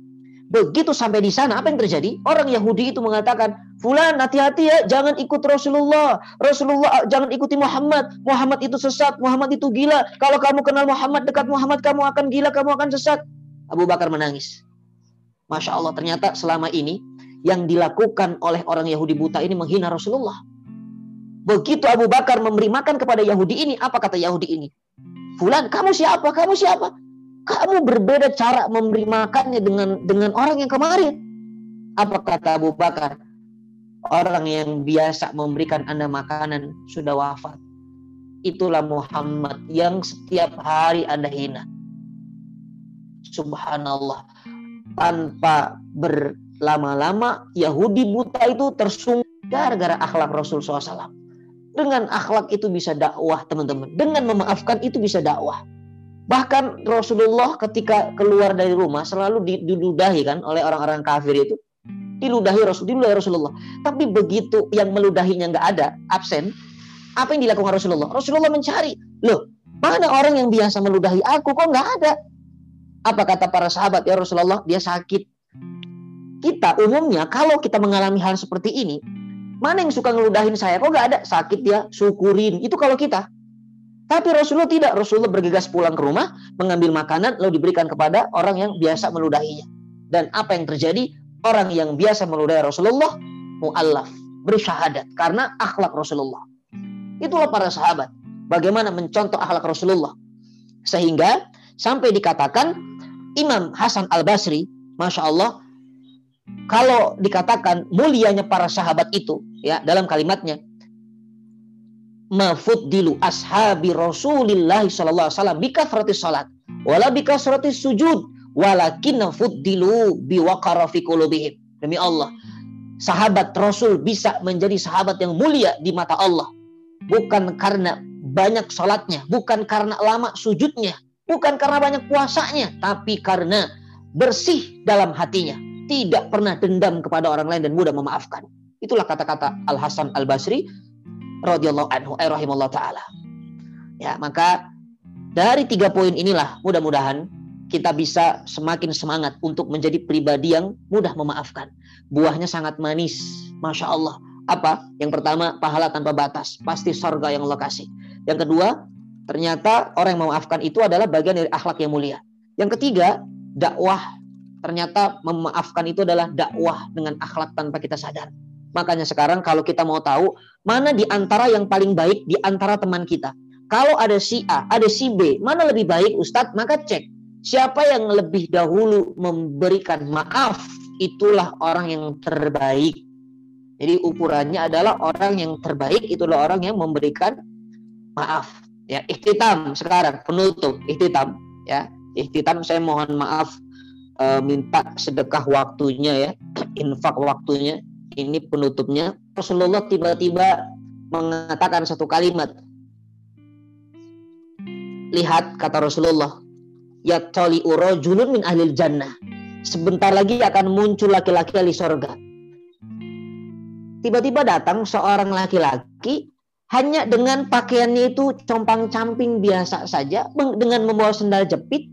Begitu sampai di sana, apa yang terjadi? Orang Yahudi itu mengatakan, Fulan hati-hati ya, jangan ikut Rasulullah. Rasulullah jangan ikuti Muhammad. Muhammad itu sesat, Muhammad itu gila. Kalau kamu kenal Muhammad, dekat Muhammad, kamu akan gila, kamu akan sesat. Abu Bakar menangis. Masya Allah, ternyata selama ini yang dilakukan oleh orang Yahudi buta ini menghina Rasulullah. Begitu Abu Bakar memberi makan kepada Yahudi ini, apa kata Yahudi ini? Fulan, kamu siapa? Kamu siapa? Kamu berbeda cara memberi makannya dengan dengan orang yang kemarin. Apa kata Abu Bakar? Orang yang biasa memberikan Anda makanan sudah wafat. Itulah Muhammad yang setiap hari Anda hina. Subhanallah. Tanpa berlama-lama Yahudi buta itu tersungkur gara-gara akhlak Rasul SAW. Dengan akhlak itu bisa dakwah teman-teman. Dengan memaafkan itu bisa dakwah. Bahkan Rasulullah ketika keluar dari rumah selalu diludahi kan oleh orang-orang kafir itu. Diludahi Rasul, diludahi Rasulullah. Tapi begitu yang meludahinya nggak ada, absen, apa yang dilakukan Rasulullah? Rasulullah mencari, loh, mana orang yang biasa meludahi aku kok nggak ada? Apa kata para sahabat ya Rasulullah? Dia sakit. Kita umumnya kalau kita mengalami hal seperti ini, mana yang suka ngeludahin saya? Kok nggak ada? Sakit ya, syukurin. Itu kalau kita. Tapi Rasulullah tidak. Rasulullah bergegas pulang ke rumah, mengambil makanan, lalu diberikan kepada orang yang biasa meludahinya. Dan apa yang terjadi? Orang yang biasa meludahi Rasulullah, mu'allaf, bersyahadat. Karena akhlak Rasulullah. Itulah para sahabat. Bagaimana mencontoh akhlak Rasulullah. Sehingga sampai dikatakan Imam Hasan al-Basri, Masya Allah, kalau dikatakan mulianya para sahabat itu, ya dalam kalimatnya, mafuddilu ashabi Rasulillah sallallahu alaihi wasallam bikathrati salat wala bikathrati sujud walakin fuddilu biwaqara fi qulubihim. Demi Allah, sahabat Rasul bisa menjadi sahabat yang mulia di mata Allah bukan karena banyak salatnya, bukan karena lama sujudnya, bukan karena banyak puasanya, tapi karena bersih dalam hatinya, tidak pernah dendam kepada orang lain dan mudah memaafkan. Itulah kata-kata Al Hasan Al Basri radhiyallahu anhu eh, rahimallahu taala. Ya, maka dari tiga poin inilah mudah-mudahan kita bisa semakin semangat untuk menjadi pribadi yang mudah memaafkan. Buahnya sangat manis, masya Allah. Apa? Yang pertama, pahala tanpa batas, pasti sorga yang Allah kasih. Yang kedua, ternyata orang yang memaafkan itu adalah bagian dari akhlak yang mulia. Yang ketiga, dakwah. Ternyata memaafkan itu adalah dakwah dengan akhlak tanpa kita sadar. Makanya sekarang kalau kita mau tahu mana di antara yang paling baik di antara teman kita. Kalau ada si A, ada si B, mana lebih baik Ustadz? Maka cek siapa yang lebih dahulu memberikan maaf, itulah orang yang terbaik. Jadi ukurannya adalah orang yang terbaik itulah orang yang memberikan maaf. Ya, ikhtitam sekarang penutup ikhtitam ya. Ihtitam saya mohon maaf uh, minta sedekah waktunya ya, [clears throat] infak waktunya. Ini penutupnya. Rasulullah tiba-tiba mengatakan satu kalimat. Lihat kata Rasulullah, ya tali urojulun min ahlil jannah. Sebentar lagi akan muncul laki-laki ahli sorga. Tiba-tiba datang seorang laki-laki hanya dengan pakaiannya itu compang-camping biasa saja dengan membawa sendal jepit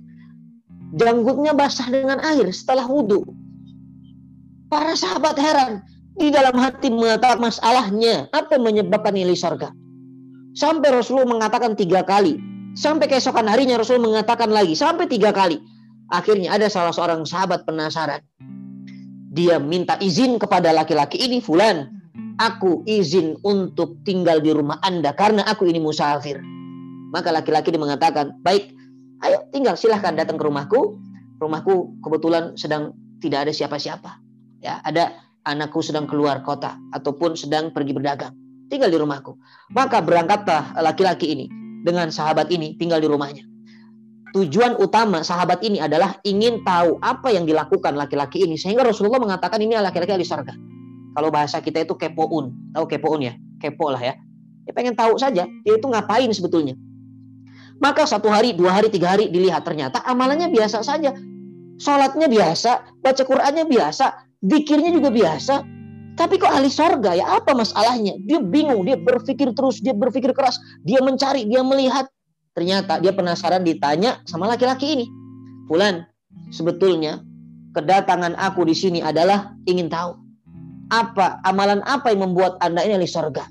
janggutnya basah dengan air setelah wudhu para sahabat heran di dalam hati mengatakan masalahnya apa yang menyebabkan nilai surga sampai Rasulullah mengatakan tiga kali sampai keesokan harinya Rasulullah mengatakan lagi sampai tiga kali akhirnya ada salah seorang sahabat penasaran dia minta izin kepada laki-laki ini fulan aku izin untuk tinggal di rumah Anda karena aku ini musafir. Maka laki-laki ini mengatakan, baik, ayo tinggal silahkan datang ke rumahku. Rumahku kebetulan sedang tidak ada siapa-siapa. Ya, ada anakku sedang keluar kota ataupun sedang pergi berdagang. Tinggal di rumahku. Maka berangkatlah laki-laki ini dengan sahabat ini tinggal di rumahnya. Tujuan utama sahabat ini adalah ingin tahu apa yang dilakukan laki-laki ini sehingga Rasulullah mengatakan ini laki-laki di surga. Kalau bahasa kita itu kepoun. Tahu kepoun ya? Kepo lah ya. Dia pengen tahu saja dia itu ngapain sebetulnya. Maka satu hari, dua hari, tiga hari dilihat ternyata amalannya biasa saja. Sholatnya biasa, baca Qurannya biasa, dikirnya juga biasa. Tapi kok ahli sorga ya apa masalahnya? Dia bingung, dia berpikir terus, dia berpikir keras, dia mencari, dia melihat. Ternyata dia penasaran ditanya sama laki-laki ini. Fulan, sebetulnya kedatangan aku di sini adalah ingin tahu apa amalan apa yang membuat Anda ini ahli sorga?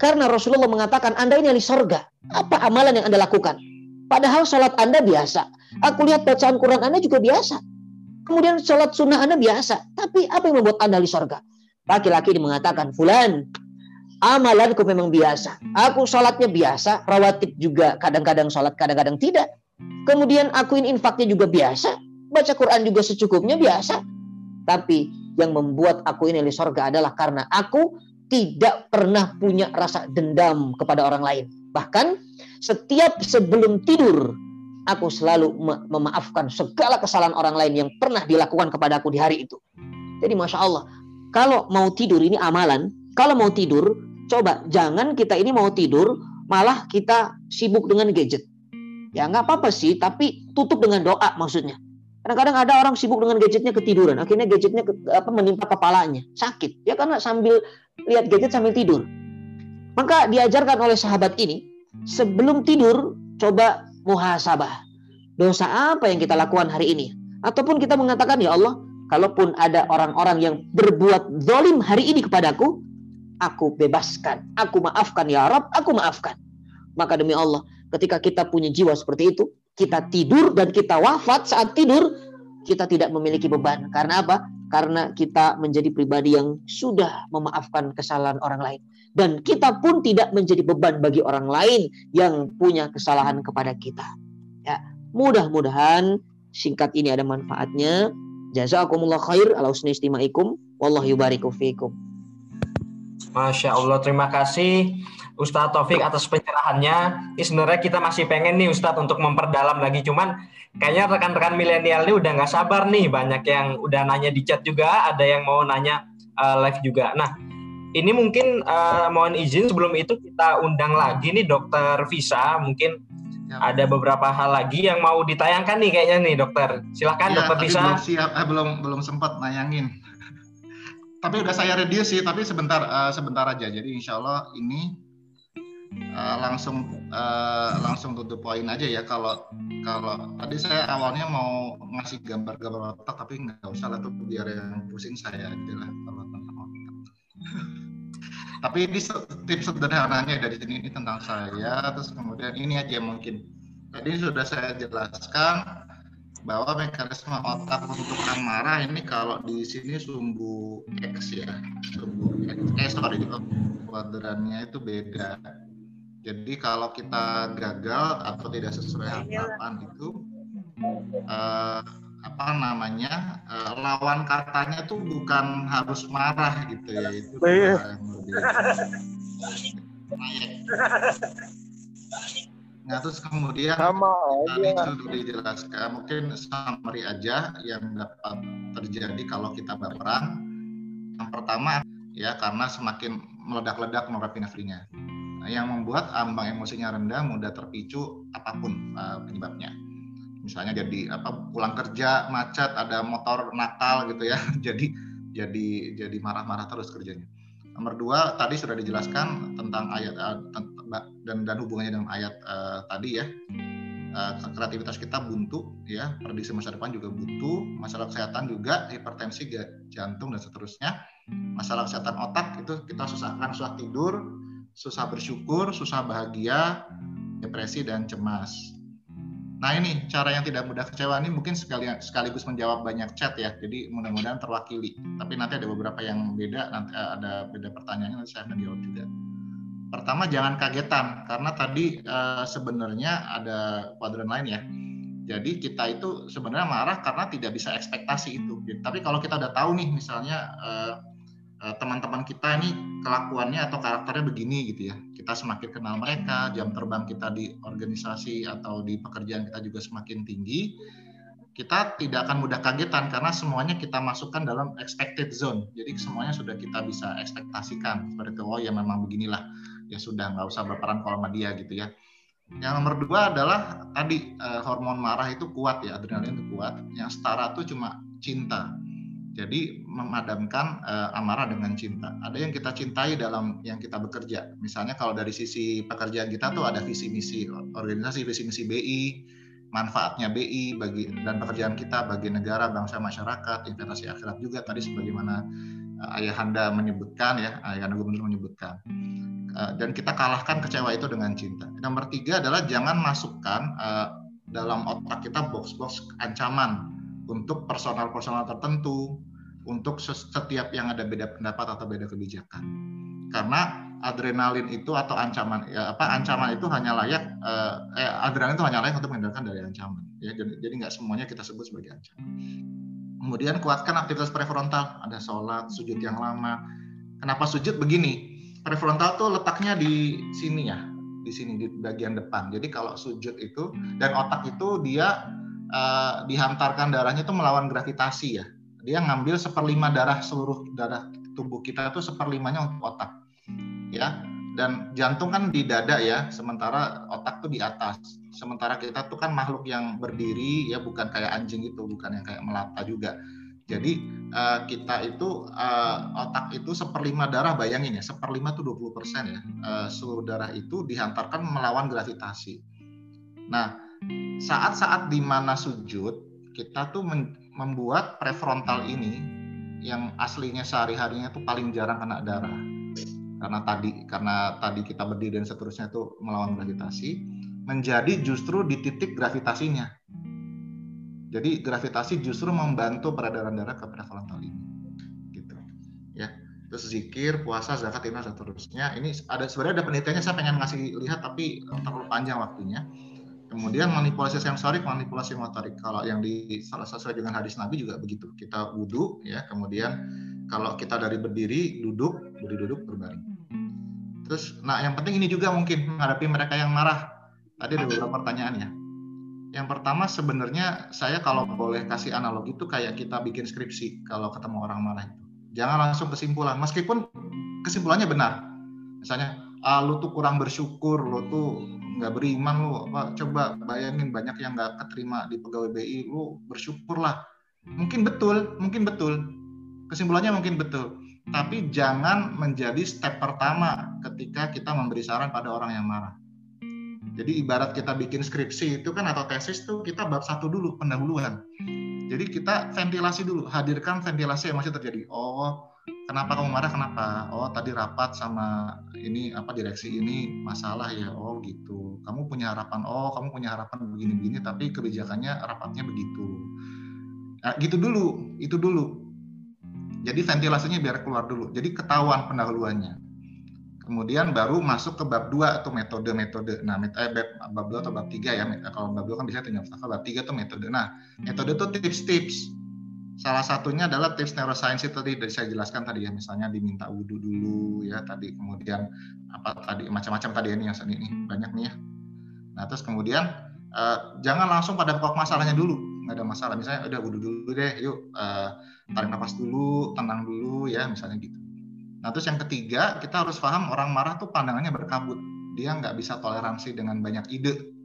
Karena Rasulullah mengatakan Anda ini ahli sorga. Apa amalan yang Anda lakukan? Padahal sholat Anda biasa. Aku lihat bacaan Quran Anda juga biasa. Kemudian sholat sunnah Anda biasa. Tapi apa yang membuat Anda ahli sorga? Laki-laki ini mengatakan, Fulan, amalanku memang biasa. Aku sholatnya biasa, rawatib juga kadang-kadang sholat, kadang-kadang tidak. Kemudian akuin infaknya juga biasa. Baca Quran juga secukupnya biasa. Tapi yang membuat aku ini di sorga adalah karena aku tidak pernah punya rasa dendam kepada orang lain. Bahkan setiap sebelum tidur, aku selalu memaafkan segala kesalahan orang lain yang pernah dilakukan kepada aku di hari itu. Jadi Masya Allah, kalau mau tidur ini amalan, kalau mau tidur, coba jangan kita ini mau tidur, malah kita sibuk dengan gadget. Ya nggak apa-apa sih, tapi tutup dengan doa maksudnya. Kadang-kadang ada orang sibuk dengan gadgetnya ketiduran, akhirnya gadgetnya ke, apa menimpa kepalanya, sakit. Ya karena sambil lihat gadget sambil tidur. Maka diajarkan oleh sahabat ini, sebelum tidur coba muhasabah. Dosa apa yang kita lakukan hari ini? Ataupun kita mengatakan, ya Allah, kalaupun ada orang-orang yang berbuat zalim hari ini kepadaku, aku bebaskan, aku maafkan ya Rob, aku maafkan. Maka demi Allah, ketika kita punya jiwa seperti itu, kita tidur dan kita wafat saat tidur, kita tidak memiliki beban. Karena apa? Karena kita menjadi pribadi yang sudah memaafkan kesalahan orang lain. Dan kita pun tidak menjadi beban bagi orang lain yang punya kesalahan kepada kita. Ya, mudah-mudahan singkat ini ada manfaatnya. Jazakumullah khair ala husni istimaikum. Wallahu yubariku fiikum. Masya Allah, terima kasih Ustadz Taufik atas pencerahannya. Ini sebenarnya kita masih pengen nih Ustadz untuk memperdalam lagi, cuman kayaknya rekan-rekan milenial ini udah nggak sabar nih, banyak yang udah nanya di chat juga, ada yang mau nanya uh, live juga. Nah, ini mungkin uh, mohon izin sebelum itu kita undang lagi nih Dokter Visa, mungkin ya. ada beberapa hal lagi yang mau ditayangkan nih kayaknya nih Dokter. Silahkan ya, Dokter Visa. Belum siap, eh, belum belum sempat nayangin. [laughs] tapi udah saya reduce sih, tapi sebentar uh, sebentar aja. Jadi insya Allah ini uh, langsung uh, langsung to the point aja ya kalau kalau tadi saya awalnya mau ngasih gambar-gambar otak tapi nggak usah lah tuh biar yang pusing saya aja lah kalau tentang otak. [laughs] tapi ini tips sederhananya dari sini ini tentang saya. Terus kemudian ini aja mungkin. Tadi sudah saya jelaskan bahwa mekanisme otak untuk marah ini kalau di sini sumbu X ya. Sumbu X. Eh sorry kuadrannya itu beda. Jadi kalau kita gagal atau tidak sesuai iya. harapan itu uh, apa namanya uh, lawan katanya tuh bukan harus marah gitu ya itu lebih Nah, terus kemudian Sama tadi aja. sudah dijelaskan, mungkin summary aja yang dapat terjadi kalau kita baperan. Yang pertama ya karena semakin meledak-ledak norepinefrinnya. Nah, yang membuat ambang emosinya rendah, mudah terpicu apa pun uh, penyebabnya. Misalnya jadi apa pulang kerja macet, ada motor nakal gitu ya. [laughs] jadi jadi jadi marah-marah terus kerjanya. Nomor dua tadi sudah dijelaskan tentang ayat uh, dan dan hubungannya dengan ayat uh, tadi ya. Uh, kreativitas kita buntu ya, prediksi masa depan juga buntu, masalah kesehatan juga, hipertensi, jantung dan seterusnya. Masalah kesehatan otak itu kita susah kan susah tidur, susah bersyukur, susah bahagia, depresi dan cemas. Nah ini cara yang tidak mudah kecewa ini mungkin sekali, sekaligus menjawab banyak chat ya, jadi mudah-mudahan terwakili. Tapi nanti ada beberapa yang beda, nanti eh, ada beda pertanyaannya nanti saya akan jawab juga. Pertama jangan kagetan karena tadi uh, sebenarnya ada kuadran lain ya. Jadi kita itu sebenarnya marah karena tidak bisa ekspektasi itu. Tapi kalau kita udah tahu nih misalnya uh, teman-teman kita ini kelakuannya atau karakternya begini gitu ya. Kita semakin kenal mereka, jam terbang kita di organisasi atau di pekerjaan kita juga semakin tinggi. Kita tidak akan mudah kagetan karena semuanya kita masukkan dalam expected zone. Jadi semuanya sudah kita bisa ekspektasikan seperti itu. Oh ya memang beginilah. Ya sudah nggak usah berperan kalau sama dia gitu ya. Yang nomor dua adalah tadi hormon marah itu kuat ya, adrenalin itu kuat. Yang setara itu cuma cinta jadi memadamkan uh, amarah dengan cinta. Ada yang kita cintai dalam yang kita bekerja. Misalnya kalau dari sisi pekerjaan kita tuh ada visi misi organisasi, visi misi BI, manfaatnya BI bagi dan pekerjaan kita bagi negara, bangsa, masyarakat, investasi akhirat juga tadi sebagaimana uh, ayahanda menyebutkan ya, ayahanda gubernur menyebutkan. Uh, dan kita kalahkan kecewa itu dengan cinta. Nomor tiga adalah jangan masukkan uh, dalam otak kita box-box ancaman untuk personal-personal tertentu, untuk setiap yang ada beda pendapat atau beda kebijakan. Karena adrenalin itu atau ancaman ya apa ancaman itu hanya layak eh, eh adrenalin itu hanya layak untuk menghindarkan dari ancaman ya jadi nggak semuanya kita sebut sebagai ancaman. Kemudian kuatkan aktivitas prefrontal, ada sholat, sujud yang lama. Kenapa sujud begini? Prefrontal tuh letaknya di sini ya, di sini di bagian depan. Jadi kalau sujud itu dan otak itu dia uh, dihantarkan darahnya itu melawan gravitasi ya dia ngambil seperlima darah seluruh darah tubuh kita itu seperlimanya untuk otak ya. Dan jantung kan di dada ya. Sementara otak tuh di atas. Sementara kita tuh kan makhluk yang berdiri ya bukan kayak anjing itu bukan yang kayak melata juga. Jadi uh, kita itu uh, otak itu seperlima darah bayangin ya seperlima tuh 20 persen ya. Uh, seluruh darah itu dihantarkan melawan gravitasi. Nah saat-saat di mana sujud kita tuh membuat prefrontal ini yang aslinya sehari-harinya tuh paling jarang kena darah. Karena tadi karena tadi kita berdiri dan seterusnya itu melawan gravitasi menjadi justru di titik gravitasinya. Jadi gravitasi justru membantu peredaran darah ke prefrontal ini. Gitu. Ya terus zikir puasa zakat dan seterusnya. Ini ada sebenarnya ada penelitiannya saya pengen ngasih lihat tapi terlalu panjang waktunya Kemudian manipulasi sensorik, manipulasi motorik. Kalau yang di salah sesuai dengan hadis Nabi juga begitu. Kita wudhu, ya. Kemudian kalau kita dari berdiri, duduk, berdiri duduk, berbaring. Terus, nah yang penting ini juga mungkin menghadapi mereka yang marah. Tadi ada beberapa pertanyaan ya. Yang pertama sebenarnya saya kalau boleh kasih analogi itu kayak kita bikin skripsi kalau ketemu orang marah itu. Jangan langsung kesimpulan, meskipun kesimpulannya benar. Misalnya, ah, lu tuh kurang bersyukur, lu tuh nggak beriman lu apa coba bayangin banyak yang nggak keterima di pegawai BI lu bersyukurlah mungkin betul mungkin betul. Kesimpulannya mungkin betul. Tapi jangan menjadi step pertama ketika kita memberi saran pada orang yang marah. Jadi ibarat kita bikin skripsi itu kan atau tesis tuh kita bab satu dulu pendahuluan. Jadi kita ventilasi dulu hadirkan ventilasi yang masih terjadi. Oh kenapa kamu marah? Kenapa? Oh tadi rapat sama ini apa direksi ini masalah ya? Oh gitu. Kamu punya harapan oh kamu punya harapan begini-begini tapi kebijakannya rapatnya begitu. Nah, gitu dulu itu dulu. Jadi ventilasinya biar keluar dulu. Jadi ketahuan pendahuluannya. Kemudian baru masuk ke bab 2 atau metode-metode nah met eh, bab 2 atau bab 3 ya. Kalau bab 2 kan bisa tinggal bab 3 itu metode? Nah metode itu tips-tips Salah satunya adalah tips neuroscience itu tadi dari saya jelaskan tadi ya, misalnya diminta wudhu dulu ya tadi, kemudian apa tadi macam-macam tadi ini yang ini banyak nih ya. Nah terus kemudian uh, jangan langsung pada pokok masalahnya dulu, nggak ada masalah. Misalnya udah wudhu dulu deh, yuk uh, tarik nafas dulu, tenang dulu ya, misalnya gitu. Nah terus yang ketiga kita harus paham orang marah tuh pandangannya berkabut, dia nggak bisa toleransi dengan banyak ide.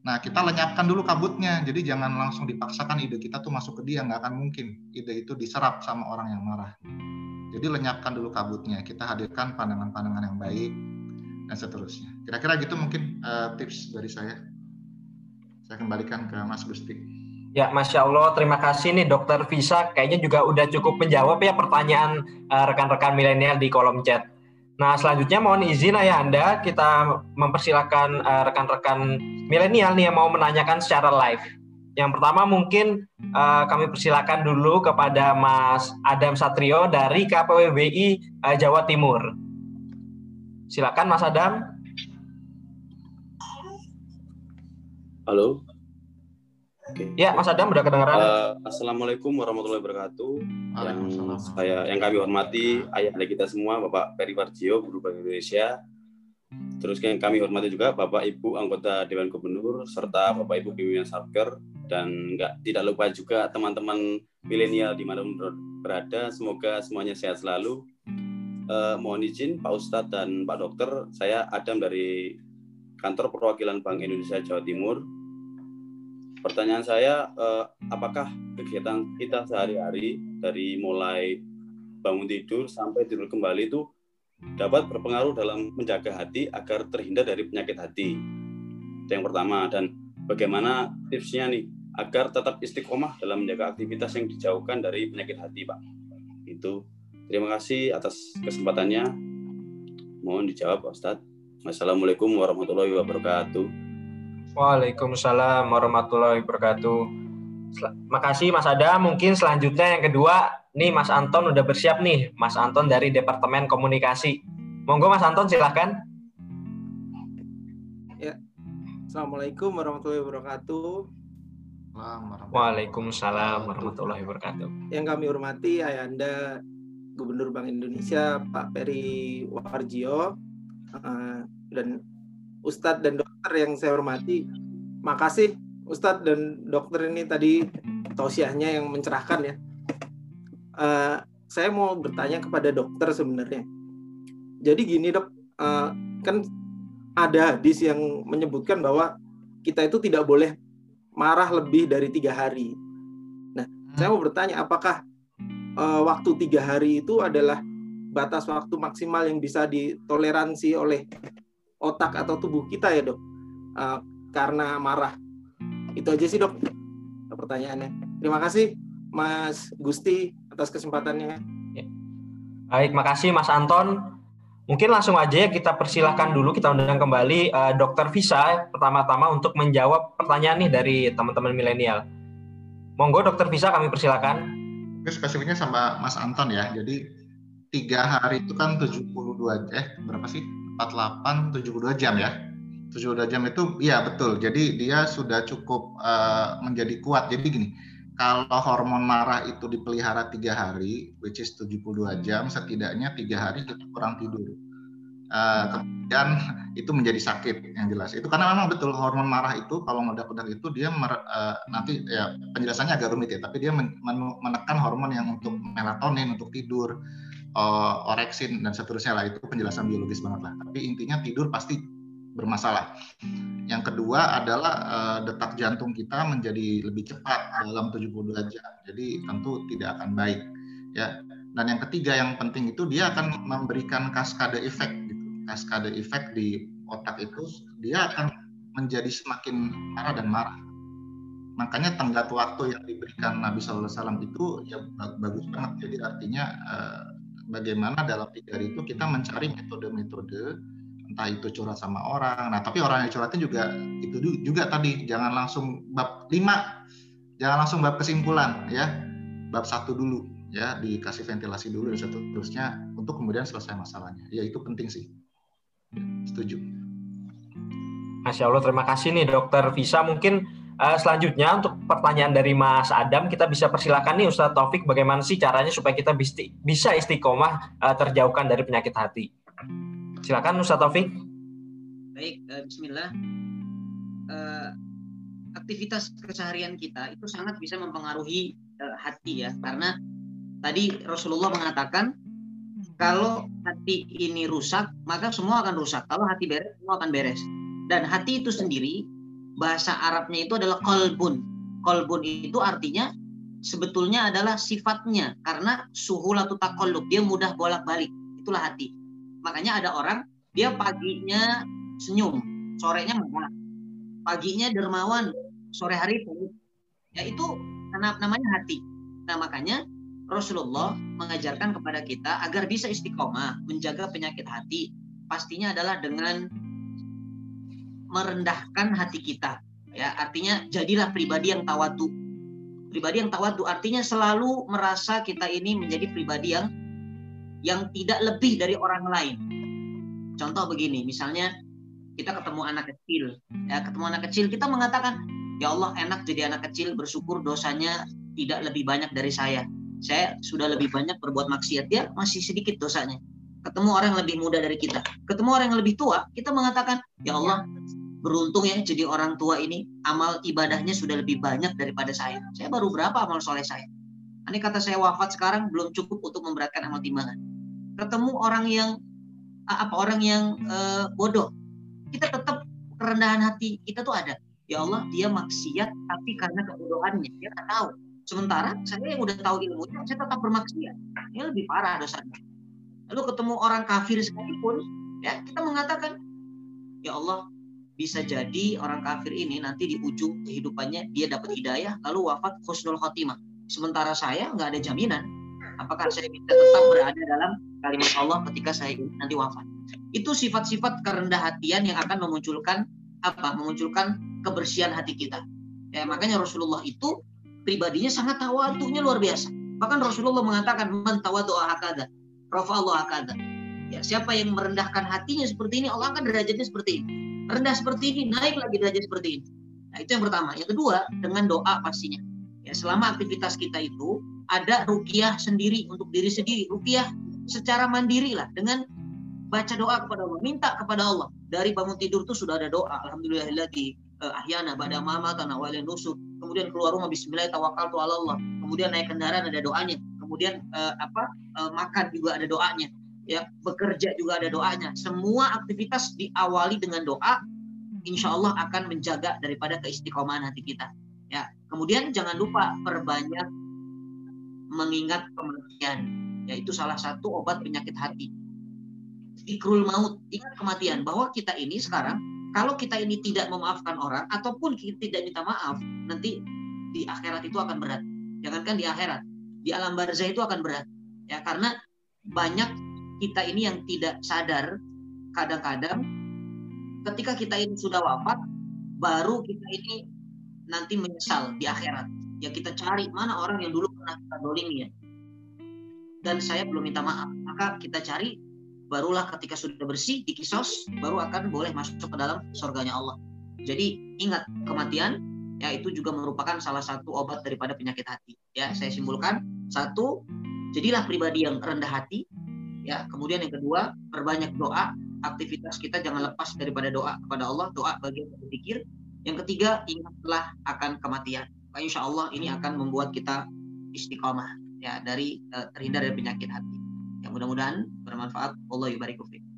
Nah kita lenyapkan dulu kabutnya, jadi jangan langsung dipaksakan ide kita tuh masuk ke dia, nggak akan mungkin ide itu diserap sama orang yang marah. Jadi lenyapkan dulu kabutnya, kita hadirkan pandangan-pandangan yang baik dan seterusnya. Kira-kira gitu mungkin uh, tips dari saya. Saya kembalikan ke Mas Gusti. Ya, Masya Allah, terima kasih nih Dokter Visa. Kayaknya juga udah cukup menjawab ya pertanyaan uh, rekan-rekan milenial di kolom chat. Nah, selanjutnya mohon izin ayah Anda, kita mempersilahkan uh, rekan-rekan milenial nih yang mau menanyakan secara live. Yang pertama mungkin uh, kami persilakan dulu kepada Mas Adam Satrio dari KPWBI uh, Jawa Timur. Silakan Mas Adam. Halo. Ya, Mas Adam udah kedengaran. Uh, Assalamualaikum warahmatullahi wabarakatuh. Yang saya yang kami hormati ayah kita semua, Bapak Peri Warjio, Guru Bank Indonesia, Terus yang kami hormati juga Bapak Ibu anggota Dewan Gubernur serta Bapak Ibu pimpinan Satker dan nggak tidak lupa juga teman-teman milenial di mana berada. Semoga semuanya sehat selalu. Eh, mohon izin Pak Ustadz dan Pak Dokter, saya Adam dari Kantor Perwakilan Bank Indonesia Jawa Timur. Pertanyaan saya, eh, apakah kegiatan kita sehari-hari dari mulai bangun tidur sampai tidur kembali itu dapat berpengaruh dalam menjaga hati agar terhindar dari penyakit hati. Itu yang pertama. Dan bagaimana tipsnya nih agar tetap istiqomah dalam menjaga aktivitas yang dijauhkan dari penyakit hati, Pak. Itu. Terima kasih atas kesempatannya. Mohon dijawab, Ustadz. Wassalamualaikum warahmatullahi wabarakatuh. Waalaikumsalam warahmatullahi wabarakatuh. Makasih Mas Ada. Mungkin selanjutnya yang kedua Nih Mas Anton udah bersiap nih, Mas Anton dari Departemen Komunikasi. Monggo Mas Anton silahkan. Ya, Assalamualaikum warahmatullahi wabarakatuh. Waalaikumsalam warahmatullahi wabarakatuh. Yang kami hormati Ayanda Gubernur Bank Indonesia Pak Peri Warjio uh, dan Ustadz dan dokter yang saya hormati. Makasih Ustadz dan dokter ini tadi tausiahnya yang mencerahkan ya uh, saya mau bertanya kepada dokter sebenarnya. Jadi gini dok, uh, kan ada hadis yang menyebutkan bahwa kita itu tidak boleh marah lebih dari tiga hari. Nah, hmm. saya mau bertanya, apakah uh, waktu tiga hari itu adalah batas waktu maksimal yang bisa ditoleransi oleh otak atau tubuh kita ya dok? Uh, karena marah. Itu aja sih dok pertanyaannya. Terima kasih Mas Gusti atas kesempatannya. Ya. Baik, makasih Mas Anton. Mungkin langsung aja ya kita persilahkan dulu kita undang kembali uh, Dokter Visa pertama-tama untuk menjawab pertanyaan nih dari teman-teman milenial. Monggo Dokter Visa kami persilakan. Oke, spesifiknya sama Mas Anton ya. Jadi tiga hari itu kan 72 eh berapa sih? 48 72 jam ya. 72 jam itu iya betul. Jadi dia sudah cukup uh, menjadi kuat. Jadi gini, kalau hormon marah itu dipelihara tiga hari, which is 72 jam, setidaknya tiga hari kita kurang tidur. Uh, kemudian itu menjadi sakit yang jelas. Itu karena memang betul hormon marah itu kalau meledak-ledak itu dia mer, uh, nanti ya penjelasannya agak rumit ya, tapi dia men, menekan hormon yang untuk melatonin untuk tidur, uh, oreksin dan seterusnya lah itu penjelasan biologis banget lah. Tapi intinya tidur pasti bermasalah. Yang kedua adalah uh, detak jantung kita menjadi lebih cepat dalam 72 jam. Jadi tentu tidak akan baik ya. Dan yang ketiga yang penting itu dia akan memberikan kaskade efek gitu. Kaskade efek di otak itu dia akan menjadi semakin marah dan marah. Makanya tenggat waktu yang diberikan Nabi Wasallam itu ya bagus banget. Jadi artinya uh, bagaimana dalam tiga hari itu kita mencari metode-metode entah itu curhat sama orang. Nah, tapi orang yang curhatnya juga itu juga tadi jangan langsung bab 5 jangan langsung bab kesimpulan ya. Bab satu dulu ya dikasih ventilasi dulu dan seterusnya untuk kemudian selesai masalahnya. Ya itu penting sih. Setuju. Masya Allah terima kasih nih Dokter Visa mungkin uh, selanjutnya untuk pertanyaan dari Mas Adam kita bisa persilakan nih Ustadz Taufik bagaimana sih caranya supaya kita bisa istiqomah uh, terjauhkan dari penyakit hati. Silakan Ustaz Taufik. Baik, uh, bismillah. uh, aktivitas keseharian kita itu sangat bisa mempengaruhi uh, hati ya. Karena tadi Rasulullah mengatakan kalau hati ini rusak maka semua akan rusak. Kalau hati beres semua akan beres. Dan hati itu sendiri bahasa Arabnya itu adalah kolbun. Kolbun itu artinya sebetulnya adalah sifatnya. Karena suhu latu dia mudah bolak balik itulah hati makanya ada orang dia paginya senyum sorenya marah. Paginya dermawan sore hari pelit ya itu karena namanya hati. Nah makanya Rasulullah mengajarkan kepada kita agar bisa istiqomah menjaga penyakit hati pastinya adalah dengan merendahkan hati kita. Ya artinya jadilah pribadi yang tawadu. Pribadi yang tawadu artinya selalu merasa kita ini menjadi pribadi yang yang tidak lebih dari orang lain contoh begini misalnya kita ketemu anak kecil ya ketemu anak kecil kita mengatakan ya Allah enak jadi anak kecil bersyukur dosanya tidak lebih banyak dari saya saya sudah lebih banyak berbuat maksiat dia masih sedikit dosanya ketemu orang yang lebih muda dari kita ketemu orang yang lebih tua kita mengatakan ya Allah beruntung ya jadi orang tua ini amal ibadahnya sudah lebih banyak daripada saya. Saya baru berapa amal soleh saya? Ini kata saya wafat sekarang belum cukup untuk memberatkan amal timbangan. Ketemu orang yang apa orang yang uh, bodoh, kita tetap kerendahan hati kita tuh ada. Ya Allah, dia maksiat tapi karena kebodohannya dia nggak tahu. Sementara saya yang udah tahu ilmunya, saya tetap bermaksiat. Ini lebih parah dosanya. Lalu ketemu orang kafir sekalipun, ya kita mengatakan, ya Allah, bisa jadi orang kafir ini nanti di ujung kehidupannya dia dapat hidayah lalu wafat khusnul khotimah. Sementara saya nggak ada jaminan apakah saya bisa tetap berada dalam kalimat Allah ketika saya nanti wafat. Itu sifat-sifat kerendah hatian yang akan memunculkan apa? Memunculkan kebersihan hati kita. Ya, makanya Rasulullah itu pribadinya sangat tawadunya luar biasa. Bahkan Rasulullah mengatakan man tawadu hakada, rafa Allah hakada. Ya, siapa yang merendahkan hatinya seperti ini, Allah akan derajatnya seperti ini rendah seperti ini naik lagi derajat seperti ini nah itu yang pertama yang kedua dengan doa pastinya ya selama aktivitas kita itu ada rukiah sendiri untuk diri sendiri rukiah secara mandiri lah dengan baca doa kepada Allah minta kepada Allah. Dari bangun tidur tuh sudah ada doa alhamdulillahilladzi uh, ahyana pada mama tanah walin nusuk kemudian keluar rumah bismillah tawakal Allah. Kemudian naik kendaraan ada doanya. Kemudian uh, apa uh, makan juga ada doanya. Ya bekerja juga ada doanya. Semua aktivitas diawali dengan doa, insya Allah akan menjaga daripada keistiqomahan hati kita. Ya, kemudian jangan lupa perbanyak mengingat kematian, yaitu salah satu obat penyakit hati. Ikrul maut, ingat kematian bahwa kita ini sekarang kalau kita ini tidak memaafkan orang ataupun kita tidak minta maaf, nanti di akhirat itu akan berat. Jangankan di akhirat, di alam barzah itu akan berat. Ya, karena banyak kita ini yang tidak sadar kadang-kadang ketika kita ini sudah wafat baru kita ini nanti menyesal di akhirat ya kita cari mana orang yang dulu pernah kita dolimi ya dan saya belum minta maaf. Maka kita cari barulah ketika sudah bersih di kisos baru akan boleh masuk ke dalam surganya Allah. Jadi ingat kematian ya itu juga merupakan salah satu obat daripada penyakit hati. Ya saya simpulkan. Satu jadilah pribadi yang rendah hati. Ya kemudian yang kedua perbanyak doa. Aktivitas kita jangan lepas daripada doa kepada Allah doa bagian berpikir yang ketiga ingatlah akan kematian. Insya Allah ini akan membuat kita istiqomah ya dari uh, terhindar dari penyakit hati. Yang mudah-mudahan bermanfaat. Allah yubarikufi